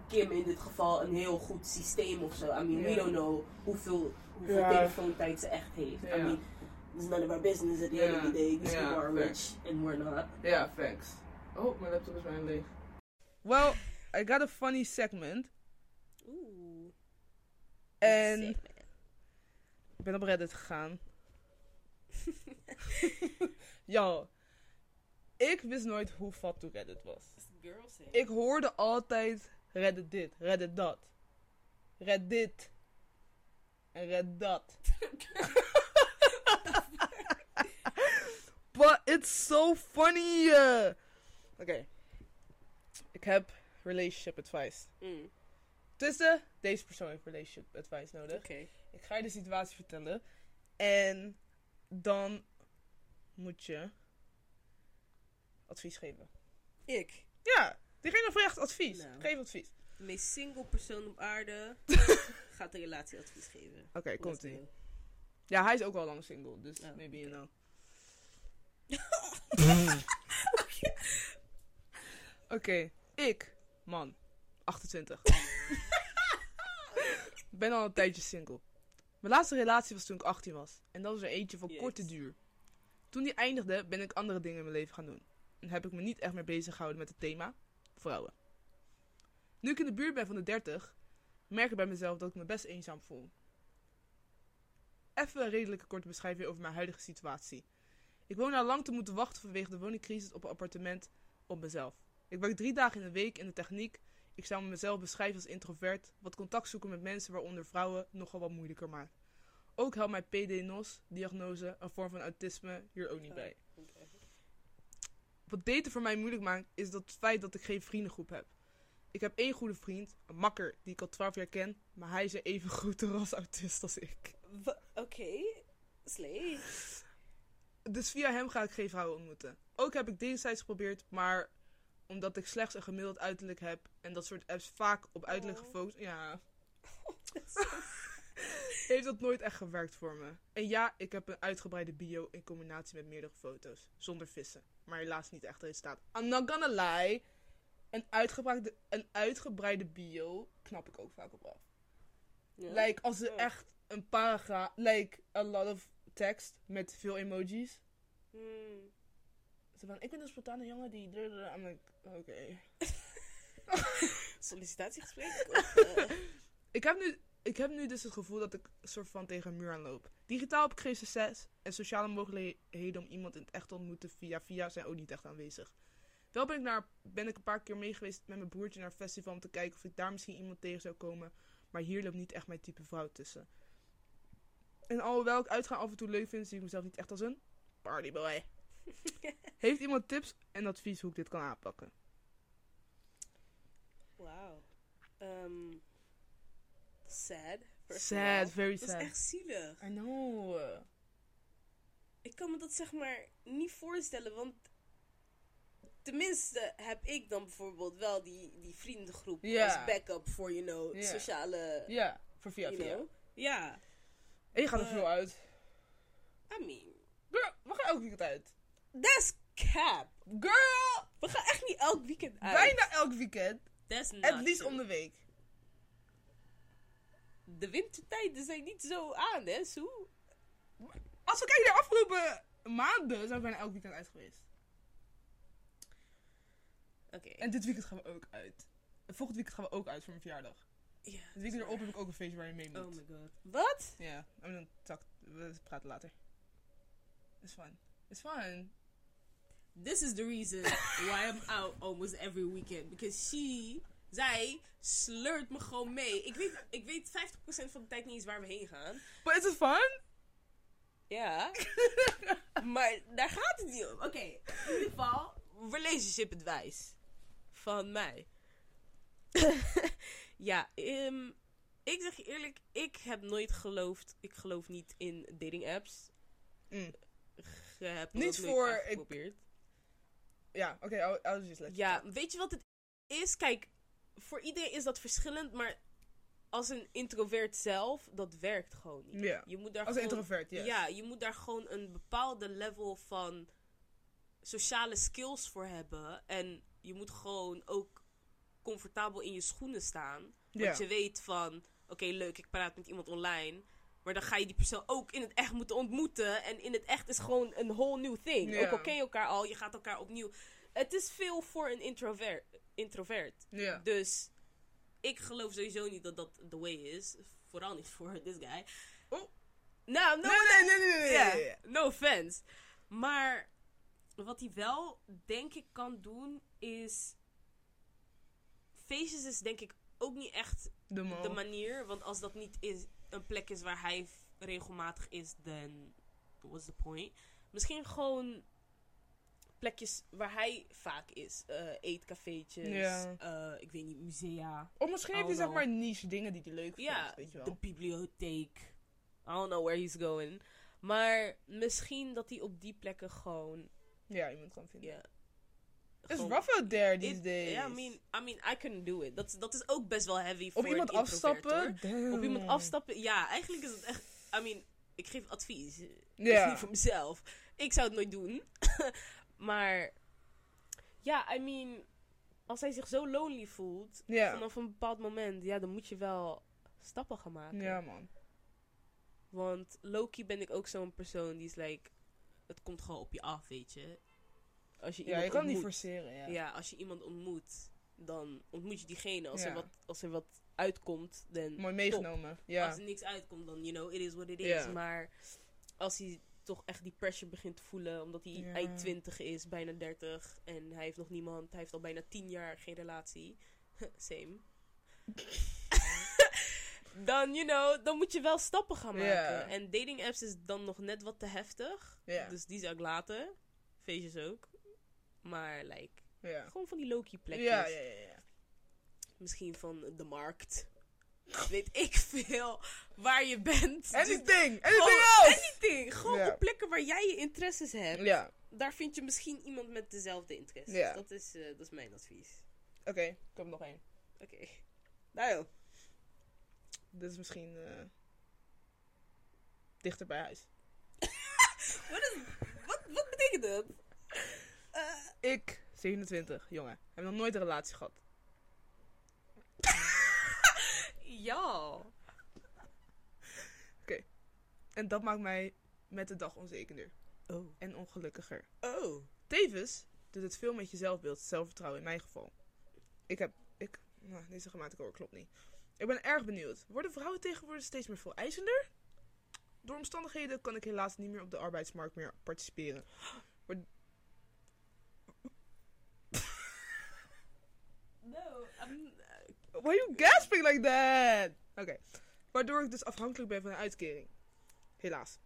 Kim in dit geval een heel goed systeem of zo. I mean, we don't know hoeveel, hoeveel Ja. telefoontijd ze echt heeft. Ja. I mean, it's none of our business at the end of the day. These people are rich and we're not. Ja, facts. Oh, mijn laptop is bijna leeg. Well, I got a funny segment. Oeh. En Sick, ik ben op Reddit gegaan. Yo, ik wist nooit hoe fat Reddit was. Ik hoorde altijd Reddit dit, Reddit dat. Reddit. En Red dat. But it's so funny. Oké. Ik heb relationship advice. Mm, Tussen deze persoon heeft relationship advice nodig. Oké. Ik ga je de situatie vertellen. En dan moet je advies geven. Ik, Ja, diegene vraagt advies. Nou. Geef advies. de meest single persoon op aarde, gaat een relatieadvies geven. Oké, komt ie. Ja, hij is ook al lang single, dus Oh, maybe you know. Oké, ik, man, 28. Ben al een tijdje single. Mijn laatste relatie was toen ik 18 was. En dat was er eentje van korte duur. Toen die eindigde, ben ik andere dingen in mijn leven gaan doen. En heb ik me niet echt meer bezig gehouden met het thema vrouwen. Nu ik in de buurt ben van de 30, merk ik bij mezelf dat ik me best eenzaam voel. Even een redelijke korte beschrijving over mijn huidige situatie. Ik woon al lang te moeten wachten vanwege de woningcrisis op een appartement op mezelf. Ik werk drie dagen in de week in de techniek. Ik zou mezelf beschrijven als introvert, wat contact zoeken met mensen, waaronder vrouwen, nogal wat moeilijker maakt. Ook helpt mijn PD-NOS-diagnose, een vorm van autisme, hier ook niet bij. Wat daten voor mij moeilijk maakt, is dat het feit dat ik geen vriendengroep heb. Ik heb één goede vriend, een makker, die ik al 12 jaar ken, maar hij is een even grote ras autist als ik. Oké, slee. Dus via hem ga ik geen vrouwen ontmoeten. Ook heb ik datingsites geprobeerd, maar omdat ik slechts een gemiddeld uiterlijk heb en dat soort apps vaak op uiterlijk Oh. gefocust, ja, heeft dat nooit echt gewerkt voor me. En ja, ik heb een uitgebreide bio in combinatie met meerdere foto's, zonder vissen. Maar helaas niet echt resultaat. I'm not gonna lie, een uitgebreide, een uitgebreide bio knap ik ook vaak op af. Ja. Like, als er Oh. echt een paragraaf, like, a lot of text met veel emojis. Hmm. Van, ik ben een spontane jongen die... I'm like, oké. Sollicitatiegesprek? Of, eh, Ik heb, nu, ik heb nu dus het gevoel dat ik soort van tegen een muur aanloop. Digitaal heb ik geen succes. En sociale mogelijkheden om iemand in het echt te ontmoeten via via zijn ook niet echt aanwezig. Wel ben ik, naar, ben ik een paar keer mee geweest met mijn broertje naar een festival om te kijken of ik daar misschien iemand tegen zou komen. Maar hier loopt niet echt mijn type vrouw tussen. En alhoewel ik uitgaan af en toe leuk vind, zie ik mezelf niet echt als een partyboy. Heeft iemand tips en advies hoe ik dit kan aanpakken? Wauw. Ehm, sad. Sad, very Dat sad. is echt zielig. I know. Ik kan me dat zeg maar niet voorstellen, want tenminste heb ik dan bijvoorbeeld wel die, die vriendengroep Ja. als backup voor, you know, sociale, Ja, voor via via. know. Ja, En je gaat er Eh, veel uit. I mean, we gaan elk weekend uit. That's cap. Girl, We gaan echt niet elk weekend uit. bijna elk weekend. That's not At least true. om de week. De wintertijden zijn niet zo aan, hè, Sue? Als we kijken naar de afgelopen maanden, zijn we bijna elk weekend uit geweest. Oké. En dit weekend gaan we ook uit. En volgend weekend gaan we ook uit voor mijn verjaardag. Ja, Het weekend erop heb ik ook een feestje waar je mee moet. Oh my god. Wat? Ja, en dan we praten later. It's fun. It's fun. This is the reason why I'm out almost every weekend. Because she, zij, sleurt me gewoon mee. Ik weet, ik weet 50% van de tijd niet eens waar we heen gaan. But is it fun? Ja. maar daar gaat het niet om. Oké, in ieder geval, relationship advice. Van mij. ja, ehm, ik zeg je eerlijk, ik heb nooit geloofd, ik geloof niet in dating apps. Mm. Je hebt Niet voor- ik- geprobeerd. Ja, oké, okay, I'll, I'll just let you Ja, weet je wat het is? Kijk, voor iedereen is dat verschillend, maar als een introvert zelf, dat werkt gewoon niet. Ja. Je moet daar Als gewoon, introvert, yes. Ja, je moet daar gewoon een bepaalde level van sociale skills voor hebben. En je moet gewoon ook comfortabel in je schoenen staan. Ja. Want je weet van, oké leuk, ik praat met iemand online. Maar dan ga je die persoon ook in het echt moeten ontmoeten. En in het echt is gewoon een whole new thing. Ook al ken je elkaar al, je gaat elkaar opnieuw. Het is veel voor een introvert. introvert. Dus ik geloof sowieso niet dat dat the way is. Vooral niet voor this guy. Oh. Nou, no, Nee, nee, nee, nee, nee, no offense. Maar wat hij wel, denk ik, kan doen is. Feestjes is denk ik ook niet echt de manier. Want als dat niet is, een plek is waar hij regelmatig is, dan what's the point? Misschien gewoon plekjes waar hij vaak is. Eh eetcafeetjes, Ja. eh, ik weet niet, musea. Of misschien heeft hij zeg maar niche dingen die hij leuk vindt, Ja, weet je wel. de bibliotheek. I don't know where he's going. Maar misschien dat hij op die plekken gewoon... Ja, iemand kan vinden. Ja, It's gewoon- rough out there these It- days. Ja, I mean, I mean, I couldn't do it. Dat, is- dat is ook best wel heavy voor Of iemand afstappen. Op iemand afstappen. Ja, eigenlijk is het echt. I mean, ik geef advies. Ja. niet voor mezelf. Ik zou het nooit doen. maar ja, I mean, als hij zich zo lonely voelt Ja. vanaf een bepaald moment, ja, dan moet je wel stappen gaan maken. Ja, man. Want Loki ben ik ook zo'n persoon die is like, het komt gewoon op je af, weet je. Als je Ja, je kan niet ontmoet- forceren, ja. ja, als je iemand ontmoet, dan ontmoet je diegene. Als, er, wat, als er wat uitkomt, dan Mooi meegenomen. Ja. als er niks uitkomt, dan, you know, it is what it is. Maar als hij toch echt die pressure begint te voelen, omdat hij Ja. eind 20 is, bijna 30, en hij heeft nog niemand, hij heeft al bijna 10 jaar geen relatie. Same. dan, you know, dan moet je wel stappen gaan maken. En dating apps is dan nog net wat te heftig. Dus die zou ik laten. Feestjes ook. Maar, like, Ja. gewoon van die low-key plekjes. Ja, ja, ja, ja. Misschien van de markt. Weet ik veel waar je bent. Dus Anything! Anything gewoon else! anything. Gewoon Ja. plekken waar jij je interesses hebt. Ja, Daar vind je misschien iemand met dezelfde interesses. Ja. Dat, is, eh, dat is mijn advies. oké, ik heb nog één. Oké. Nou joh. Dit is misschien eh, dichter bij huis. Wat, is, wat, wat betekent dat? Ik, 27, jongen, heb nog nooit een relatie gehad. Ja. En dat maakt mij met de dag onzekerder Oh. en ongelukkiger. Oh. Tevens doet het veel met je zelfbeeld, zelfvertrouwen in mijn geval. Ik heb, ik, nou, deze grammatica klopt niet. Ik ben erg benieuwd. Worden vrouwen tegenwoordig steeds meer veel eisender? Door omstandigheden kan ik helaas niet meer op de arbeidsmarkt meer participeren. No, I'm... Why are you gasping like that? Oké. Waardoor ik dus afhankelijk ben van een uitkering. Helaas.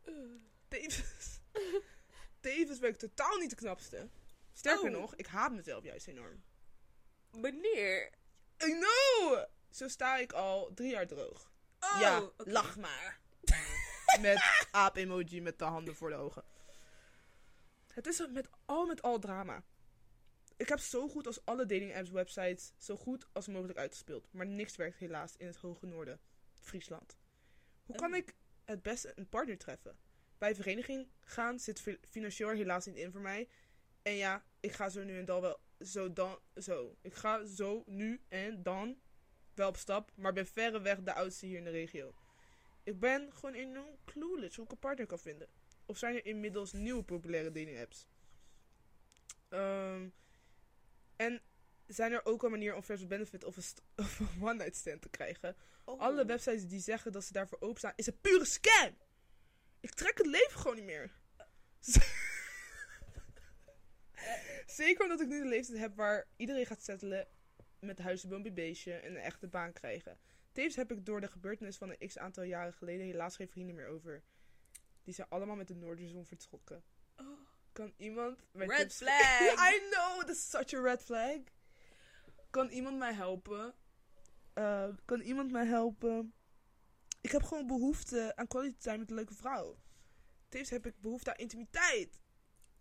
Tevens. Tevens ben ik totaal niet de knapste. Sterker Oh. nog, ik haat mezelf juist enorm. Wanneer? I know! Zo sta ik al drie jaar droog. Oh, ja, lach maar. met aap-emoji met de handen voor de ogen. Het is met al met al drama. Ik heb zo goed als alle dating apps websites zo goed als mogelijk uitgespeeld. Maar niks werkt helaas in het hoge noorden. Friesland. Hoe kan Oh. ik het beste een partner treffen? Bij vereniging gaan zit fi- financieel helaas niet in voor mij. En ja, ik ga zo nu en dan wel zo dan zo. Ik ga zo nu en dan wel op stap, maar ben verreweg de oudste hier in de regio. Ik ben gewoon enorm clueless hoe ik een partner kan vinden. Of zijn er inmiddels nieuwe populaire dating apps? Ehm, en zijn er ook een manier om versus benefit of een, st- of een one night stand te krijgen? Oh. Alle websites die zeggen dat ze daarvoor openstaan, is een pure scam! Ik trek het leven gewoon niet meer. Zeker omdat ik nu de leeftijd heb waar iedereen gaat settelen met huis, boompje, beestje en een echte baan krijgen. Tevens heb ik door de gebeurtenis van een x aantal jaren geleden helaas geen vrienden meer over. Die zijn allemaal met de Noorderzon vertrokken. Kan iemand... mijn Red tips- flag! I know, that's such a red flag. Kan iemand mij helpen? Eh, kan iemand mij helpen? Ik heb gewoon behoefte aan quality time met een leuke vrouw. Tevens heb ik behoefte aan intimiteit.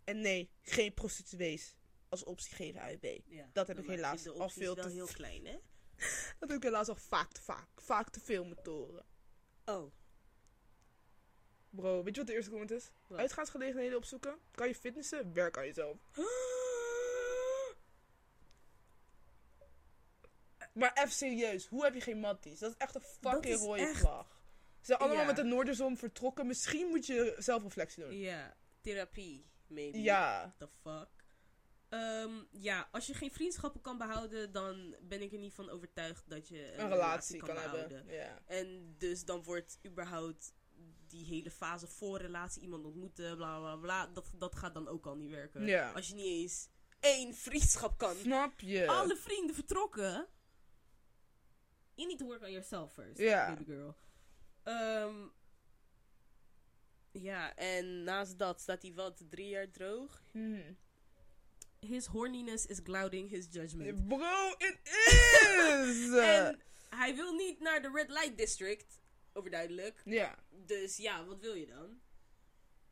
En nee, geen prostituees als optie geven. Ja. Dat heb ik helaas al veel te- heel klein, hè? Dat heb ik helaas al vaak te vaak, vaak te veel moeten horen. Oh. Bro, weet je wat de eerste comment is? Wat? Uitgaansgelegenheden opzoeken. Kan je fitnessen? Werk aan jezelf. Maar even serieus, hoe heb je geen matties? Dat is echt een fucking rode echt- vlag. Ze zijn allemaal Ja. met de Noorderzon vertrokken. Misschien moet je zelfreflectie doen. Ja. Therapie, maybe. Ja. The fuck? Ehm, ja, als je geen vriendschappen kan behouden, dan ben ik er niet van overtuigd dat je een, Een relatie kan hebben. Ja. En dus dan wordt überhaupt die hele fase voor relatie iemand ontmoeten, bla bla bla. Dat, dat gaat dan ook al niet werken. Ja. Als je niet eens één vriendschap kan. Snap je? Alle vrienden vertrokken. You need to work on yourself first, Ja. baby girl. Ehm, ja, en naast dat staat hij wat drie jaar droog. Hmm. His horniness is clouding his judgment. Bro, it is! En hij wil niet naar de Red Light District, overduidelijk. ja. Dus ja, wat wil je dan?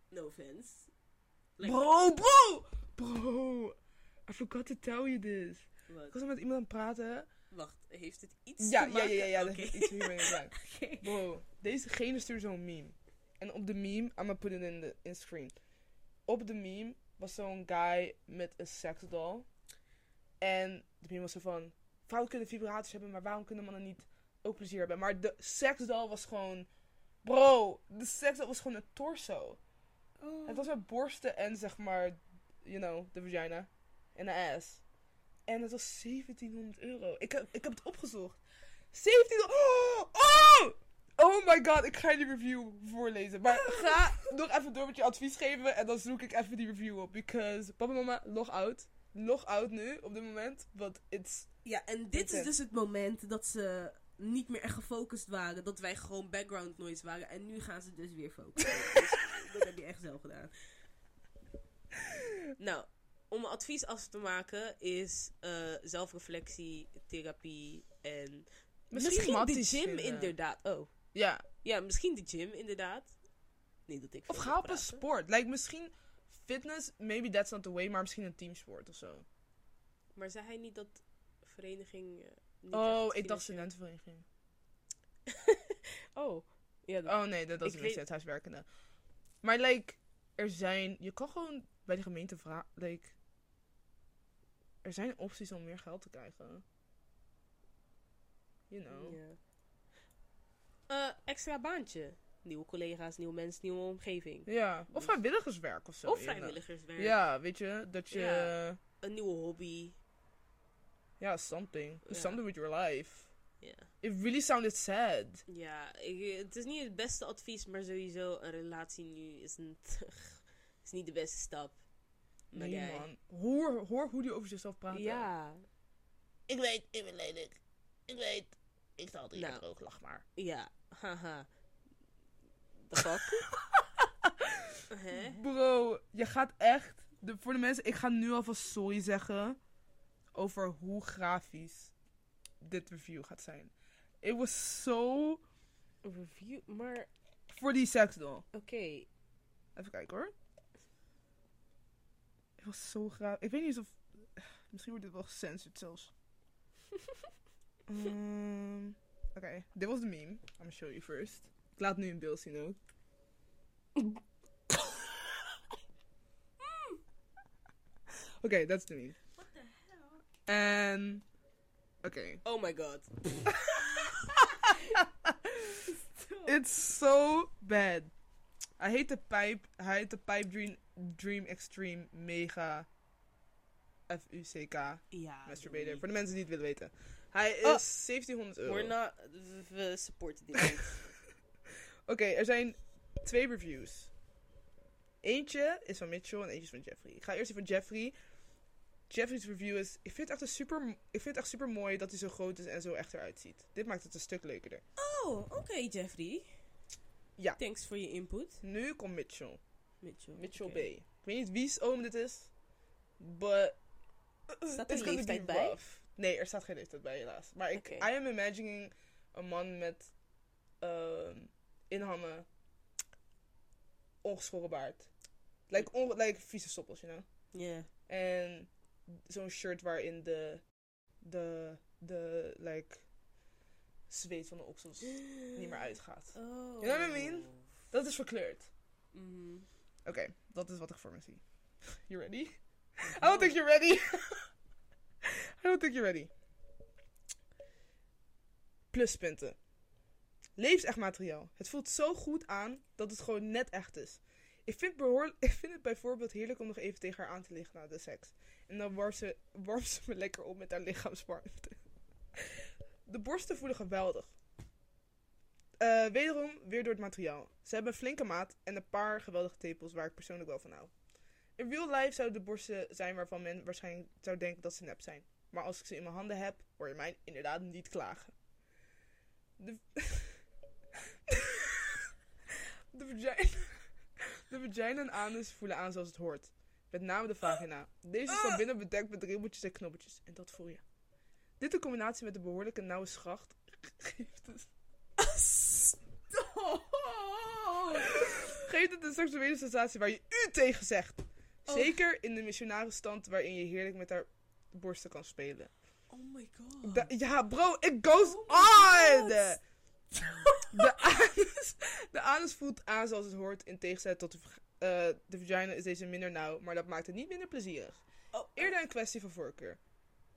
No offense. Bro, bro! Bro! I forgot to tell you this. Wat? Ik was met iemand aan het praten. Wacht, heeft het iets Ja, te ja, maken? ja, ja, ja, dat Oké. heeft iets hiermee te maken. Bro, dezegene stuurde zo'n meme. En op de meme, I'm gonna put it in the in screen. Op de meme was zo'n guy met een seksdoll. En de meme was zo van, vrouwen kunnen vibraties hebben, maar waarom kunnen mannen niet ook plezier hebben? Maar de seksdoll was gewoon, bro, de seksdoll was gewoon een torso. Oh. Het was met borsten en zeg maar, you know, de vagina. En de ass. En het was 1700 euro. Ik heb, ik heb het opgezocht. 1700 oh, oh! oh my god, ik ga je die review voorlezen. Maar ga nog even door met je advies geven. En dan zoek ik even die review op. Because, papa en mama, log out. Log out nu, op dit moment. Want it's... Ja, en dit is dus het moment dat ze niet meer echt gefocust waren. Dat wij gewoon background noise waren. En nu gaan ze dus weer focussen. dus dat heb je echt zelf gedaan. Nou, om mijn advies af te maken is eh, zelfreflectie, therapie en Misschien misschien, de gym vinden. inderdaad. Oh, Ja, ja, misschien de gym inderdaad. Niet dat ik of ga op een sport. Like misschien fitness, maybe that's not the way, maar misschien een teamsport of zo. Maar zei hij niet dat vereniging. eh, niet Oh, ik dacht studentenvereniging. Oh, ja, dat- Oh nee, dat, dat is Ik een weet- universiteitshuiswerkende. Maar like, er zijn, je kan gewoon bij de gemeente vragen, like, er zijn opties om meer geld te krijgen. You know. ja. Eh, extra baantje. Nieuwe collega's, nieuwe mensen, nieuwe omgeving. Ja, of vrijwilligerswerk of zo. of vrijwilligerswerk. Ja, weet je, dat je, ja, Een nieuwe hobby. Something. Ja. something with your life. Ja. It really sounded sad. Ja, ik- het is niet het beste advies, maar sowieso een relatie nu is, een is niet de beste stap. Maar Nee jij- man. Hoor, hoor hoe die over zichzelf praat. Ja, Ik weet, ik ben lelijk. Ik weet. Ik sta altijd Nou. droog, lach maar. ja, haha. The fuck? Bro, je gaat echt. De, voor de mensen, ik ga nu alvast sorry zeggen. Over hoe grafisch dit review gaat zijn. It was so. Review, maar Voor die seksdoll. oké. Even kijken hoor. Het was zo graag. Ik weet niet of. Misschien wordt dit wel gecensured zelfs. Ehm, Oké, dit was de meme. I'm gonna show you first. Ik laat nu een beeld zien ook. Oké, dat is de meme. En. Oké. Oh my god. It's so bad. Hij heet de Pipe, hij heet de Pipe Dream, Dream Extreme Mega F-U-C-K Ja. Masturbator. Voor de mensen die het willen weten. Hij is Oh. 1700 euro. We're not, we- supporten dit niet. Oké, er zijn twee reviews. Eentje is van Mitchell en eentje is van Jeffrey. Ik ga eerst die van Jeffrey. Jeffrey's review is... Ik vind het echt, een super, ik vind het echt super mooi dat hij zo groot is en zo echt eruit ziet. Dit maakt het een stuk leuker. Oh, oké Jeffrey. Ja. Thanks voor je input. Nu komt Mitchell. Mitchell. Mitchell. B. Ik weet niet wie's oom dit is. But... Staat er gonna leeftijd bij? rough. Nee, er staat geen leeftijd bij helaas. Maar ik. I am imagining een man met ehm inhammen, ongeschoren baard. Like, on, like vieze stoppels, you know? Ja. En zo'n shirt waarin de, de, de, like, zweet van de oksels niet meer uitgaat. Oh. You know what I mean? Dat is verkleurd. Mhm. Oké, dat is wat ik voor me zie. You ready? I don't think you're ready. I don't think you're ready. Pluspunten. Levensecht materiaal. Het voelt zo goed aan dat het gewoon net echt is. Ik vind, ik vind het bijvoorbeeld heerlijk om nog even tegen haar aan te liggen na de seks. En dan warmt ze, me lekker op met haar lichaamswarmte. De borsten voelen geweldig. Eh, wederom weer door het materiaal. Ze hebben een flinke maat en een paar geweldige tepels waar ik persoonlijk wel van hou. In real life zouden de borsten zijn waarvan men waarschijnlijk zou denken dat ze nep zijn. Maar als ik ze in mijn handen heb, hoor je mij inderdaad niet klagen. De, de, vagina, de vagina en anus voelen aan zoals het hoort. Met name de vagina. Deze is van binnen bedekt met ribbeltjes en knobbeltjes. En dat voel je. Dit in combinatie met de behoorlijke nauwe schacht geeft het Geeft het een seksuele sensatie waar je u tegen zegt. Oh. Zeker in de missionarisstand waarin je heerlijk met haar borsten kan spelen. Oh my god. Da- ja, bro, it goes Oh my on! De anus, de anus voelt aan zoals het hoort. In tegenstelling tot de, de vagina is deze minder nauw, maar dat maakt het niet minder plezierig. Oh, Eerder een kwestie van voorkeur.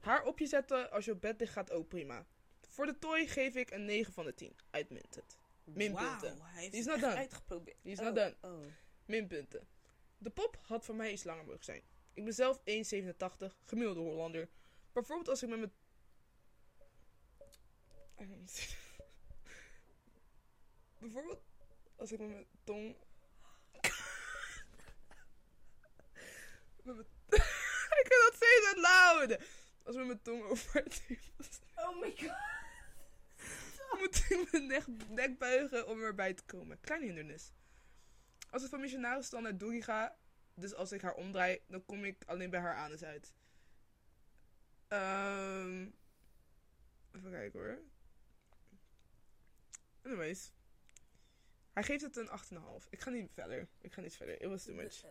Haar op je zetten als je op bed ligt gaat ook prima. Voor de toy geef ik een 9 van de 10. Uitmuntend. minpunten. Hij Die is not done. uitgeprobeerd. Die is oh, not done. Oh. Minpunten. De pop had voor mij iets langer mogen zijn. Ik ben zelf 1,87, gemiddelde Hollander. Bijvoorbeeld als ik met mijn... Bijvoorbeeld als ik met mijn tong... met mijn... ik kan dat steeds loud! Als met mijn tong over Oh my god. moet ik mijn nek, nek buigen om erbij te komen. Kleine hindernis. Als ik van missionaris dan naar Dory ga, Dus als ik haar omdraai, dan kom ik alleen bij haar anus uit. Ehm even kijken hoor. Anyways. Hij geeft het een 8,5. Ik ga niet verder. Ik ga niet verder. It was too much.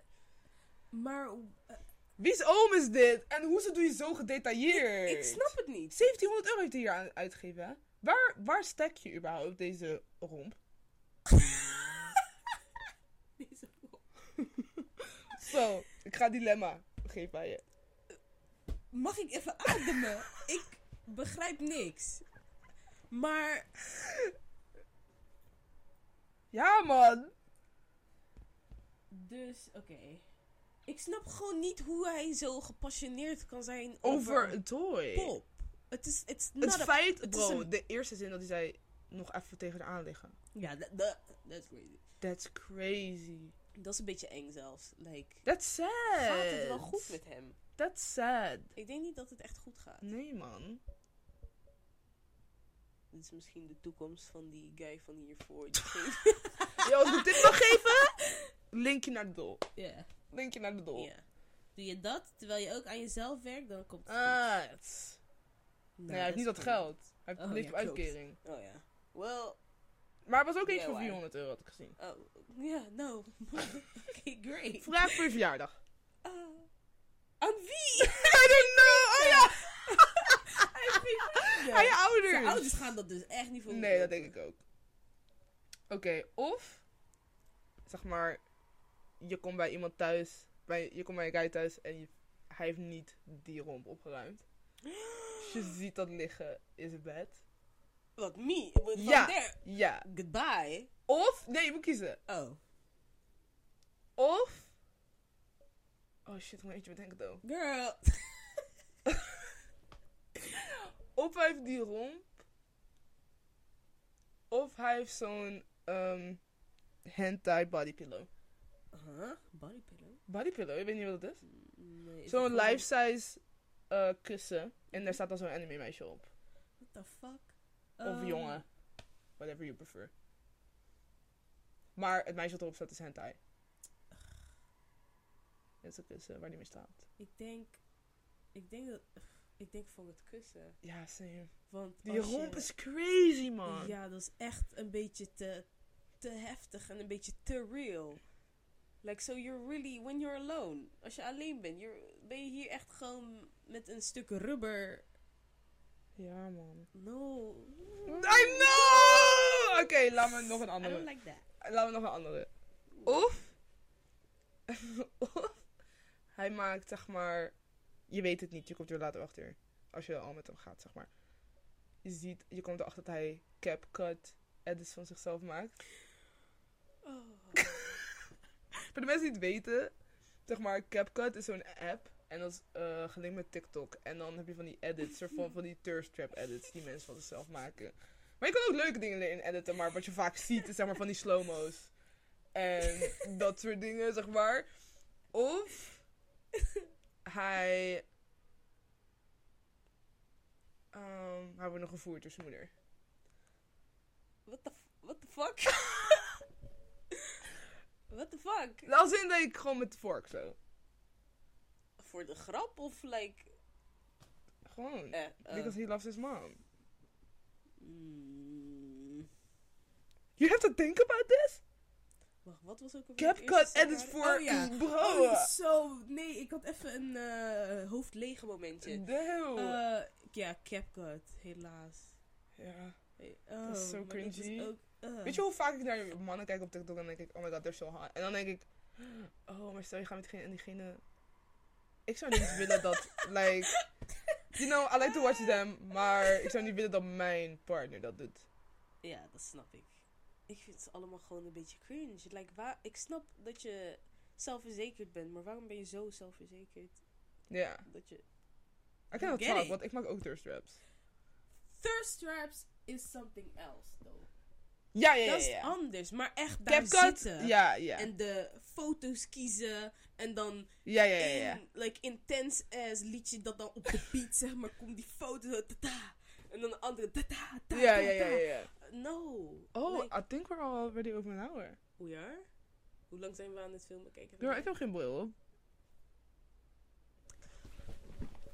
Maar eh, Wie's oom is dit? En hoezo doe je zo gedetailleerd? ik snap het niet. 1700 euro heeft hij hier aan uitgegeven, hè? Waar, waar stek je überhaupt deze romp? Deze- Zo, ik ga dilemma geven aan je. Mag ik even ademen? ik begrijp niks. Maar Ja, man. Dus, oké. Ik snap gewoon niet hoe hij zo gepassioneerd kan zijn Over over, een toy. pop. Het is, it's Het not a- feit, het is bro, een- de eerste zin dat hij zei, nog even tegen haar aanliggen. Ja, dat that, that's crazy. That's crazy. Dat is een beetje eng zelfs. Like, That's sad. gaat het wel goed met hem? That's sad. Ik denk niet dat het echt goed gaat. Nee, man. Dit is misschien de toekomst van die guy van hiervoor. die Yo, als ik dit mag geven, linkje naar de dol. Ja. Linkje naar de dol. Ja. Doe je dat terwijl je ook aan jezelf werkt, dan komt het Ah, goed. het- nee, hij heeft niet dat cool. geld. Hij heeft Oh, ja, op klopt. uitkering. Oh ja. Well, Maar het was ook Ja, voor waar. 400 euro, had ik gezien. oh, ja, no. Oké, great. Vraag voor je verjaardag. Ah, aan wie? I don't know. Oh ja, aan je ouders. Zijn ouders gaan dat dus echt niet voor Nee, dat denk ik ook. Oké, of zeg maar, je komt bij iemand thuis, bij, je komt bij een guy thuis en je, hij heeft niet die romp opgeruimd. Dus je ziet dat liggen in zijn bed. Wat, me? Van Ja. there. Ja. Goodbye. Of, nee, je moet kiezen. Oh. Of, oh shit, ik moet eentje bedenken though. Girl. Of hij heeft die romp, of hij heeft zo'n ehm hentai body pillow. Huh? Body pillow? Body pillow, je weet niet wat het is? Nee. is Zo'n life-size eh, kussen. En daar staat dan zo'n anime meisje op. What the fuck? Of Um, jongen. Whatever you prefer. Maar het meisje wat erop staat is hentai. Dat is een kussen waar die mee staat. Ik denk... Ik denk dat... Ik denk voor het kussen. Ja, same. Want Die je- romp is crazy, man. Ja, dat is echt een beetje te, te heftig en een beetje te real. Like, so you're really, when you're alone, als je alleen bent, you're, ben je hier echt gewoon met een stuk rubber. Ja, man. No. I know! Oké, laat me nog een I andere. don't like that. Laten we nog een andere. Of, of hij maakt, zeg maar, je weet het niet, je komt er later achter. Als je al met hem gaat, zeg maar. Je ziet, je komt erachter dat hij CapCut edits van zichzelf maakt. Voor de mensen die het weten, zeg maar, CapCut is zo'n app. En dat is eh, gelinkt met TikTok. En dan heb je van die edits, soort van, van die thirst trap edits die mensen van zichzelf maken. Maar je kan ook leuke dingen erin editen, maar wat je vaak ziet is zeg maar van die slow-mo's. En dat soort dingen, zeg maar. Of hij. ehm hij wordt nog gevoerd door zijn moeder. What the, what the fuck? what the fuck? Als in dat ik gewoon met de vork zo. Voor de grap of like... Gewoon. eh, eh, Because he loves his mom. mm, You have to think about this? wacht, wat was ook alweer CapCut scenario? voor Oh ja. bro. Oh, zo. Nee, ik had even een eh hoofdlege momentje. Damn. Eh, ja, CapCut, helaas. ja. Hey, Dat is oh, zo is cringy. ook, eh. Weet je hoe vaak ik naar mannen kijk op TikTok en dan denk ik, oh my god, they're so hot. En dan denk ik, oh, maar stel je gaat met diegene en diegene... Ik zou niet willen dat, like... You know, I like to watch them, maar ik zou niet willen dat mijn partner dat doet. Ja, dat snap ik. Ik vind het allemaal gewoon een beetje cringe. Like, waar, ik snap dat je zelfverzekerd bent, maar waarom ben je zo zelfverzekerd Ja. dat je... I cannot talk, want ik maak ook thirst traps. Thirst traps is something else, though. Ja, ja, dat ja, is ja. anders, maar echt daar CapCut, zitten. ja, ja. En de foto's kiezen en dan Ja, ja, ja, ja. like, intense ass liedje dat dan op de beat, zeg maar, komt die foto tata. En dan de andere, tata, tata, Ja, ja, ja, ja, ja. No. Oh, Like, I think we're already over an hour. we are? Hoe lang zijn we aan het filmen? Kijk even. Ja, ik heb geen bril op.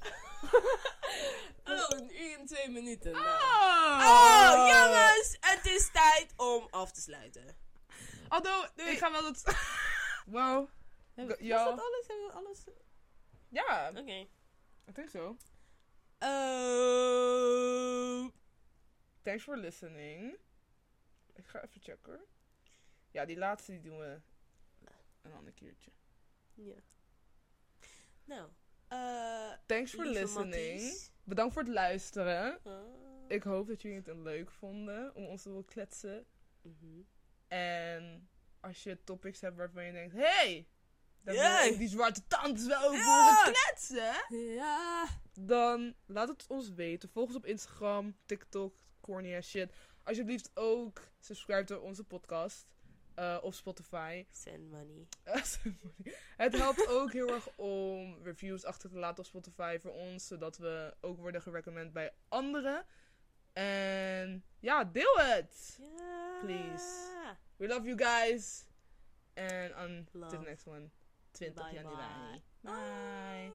Oh, een uur en twee minuten. Nou. Oh, Oh, jongens, het is tijd om af te sluiten. Although, ik ga wel dat... wow. Was dat alles? Hebben we alles? Ja, Oké. I think so. Oh. Thanks for listening. Ik ga even checken. Ja, die laatste die doen we een ander keertje. Ja. Nou. eh Thanks for listening. Matties. Bedankt voor het luisteren. Ah. Ik hoop dat jullie het leuk vonden om ons te willen kletsen. Mhm. En als je topics hebt waarvan je denkt... Hey, ik die zwarte tantes wel over horen kletsen. Ja. Dan laat het ons weten. Volg ons op Instagram, TikTok, corny shit. Alsjeblieft ook subscribe to onze podcast. Eh, op Spotify. Send money. het helpt ook heel erg om reviews achter te laten op Spotify voor ons. Zodat we ook worden gerecommend bij anderen. En ja, deel het! Ja. Please. We love you guys. And on to the Love. next one. 20 Bye januari. bye. Bye.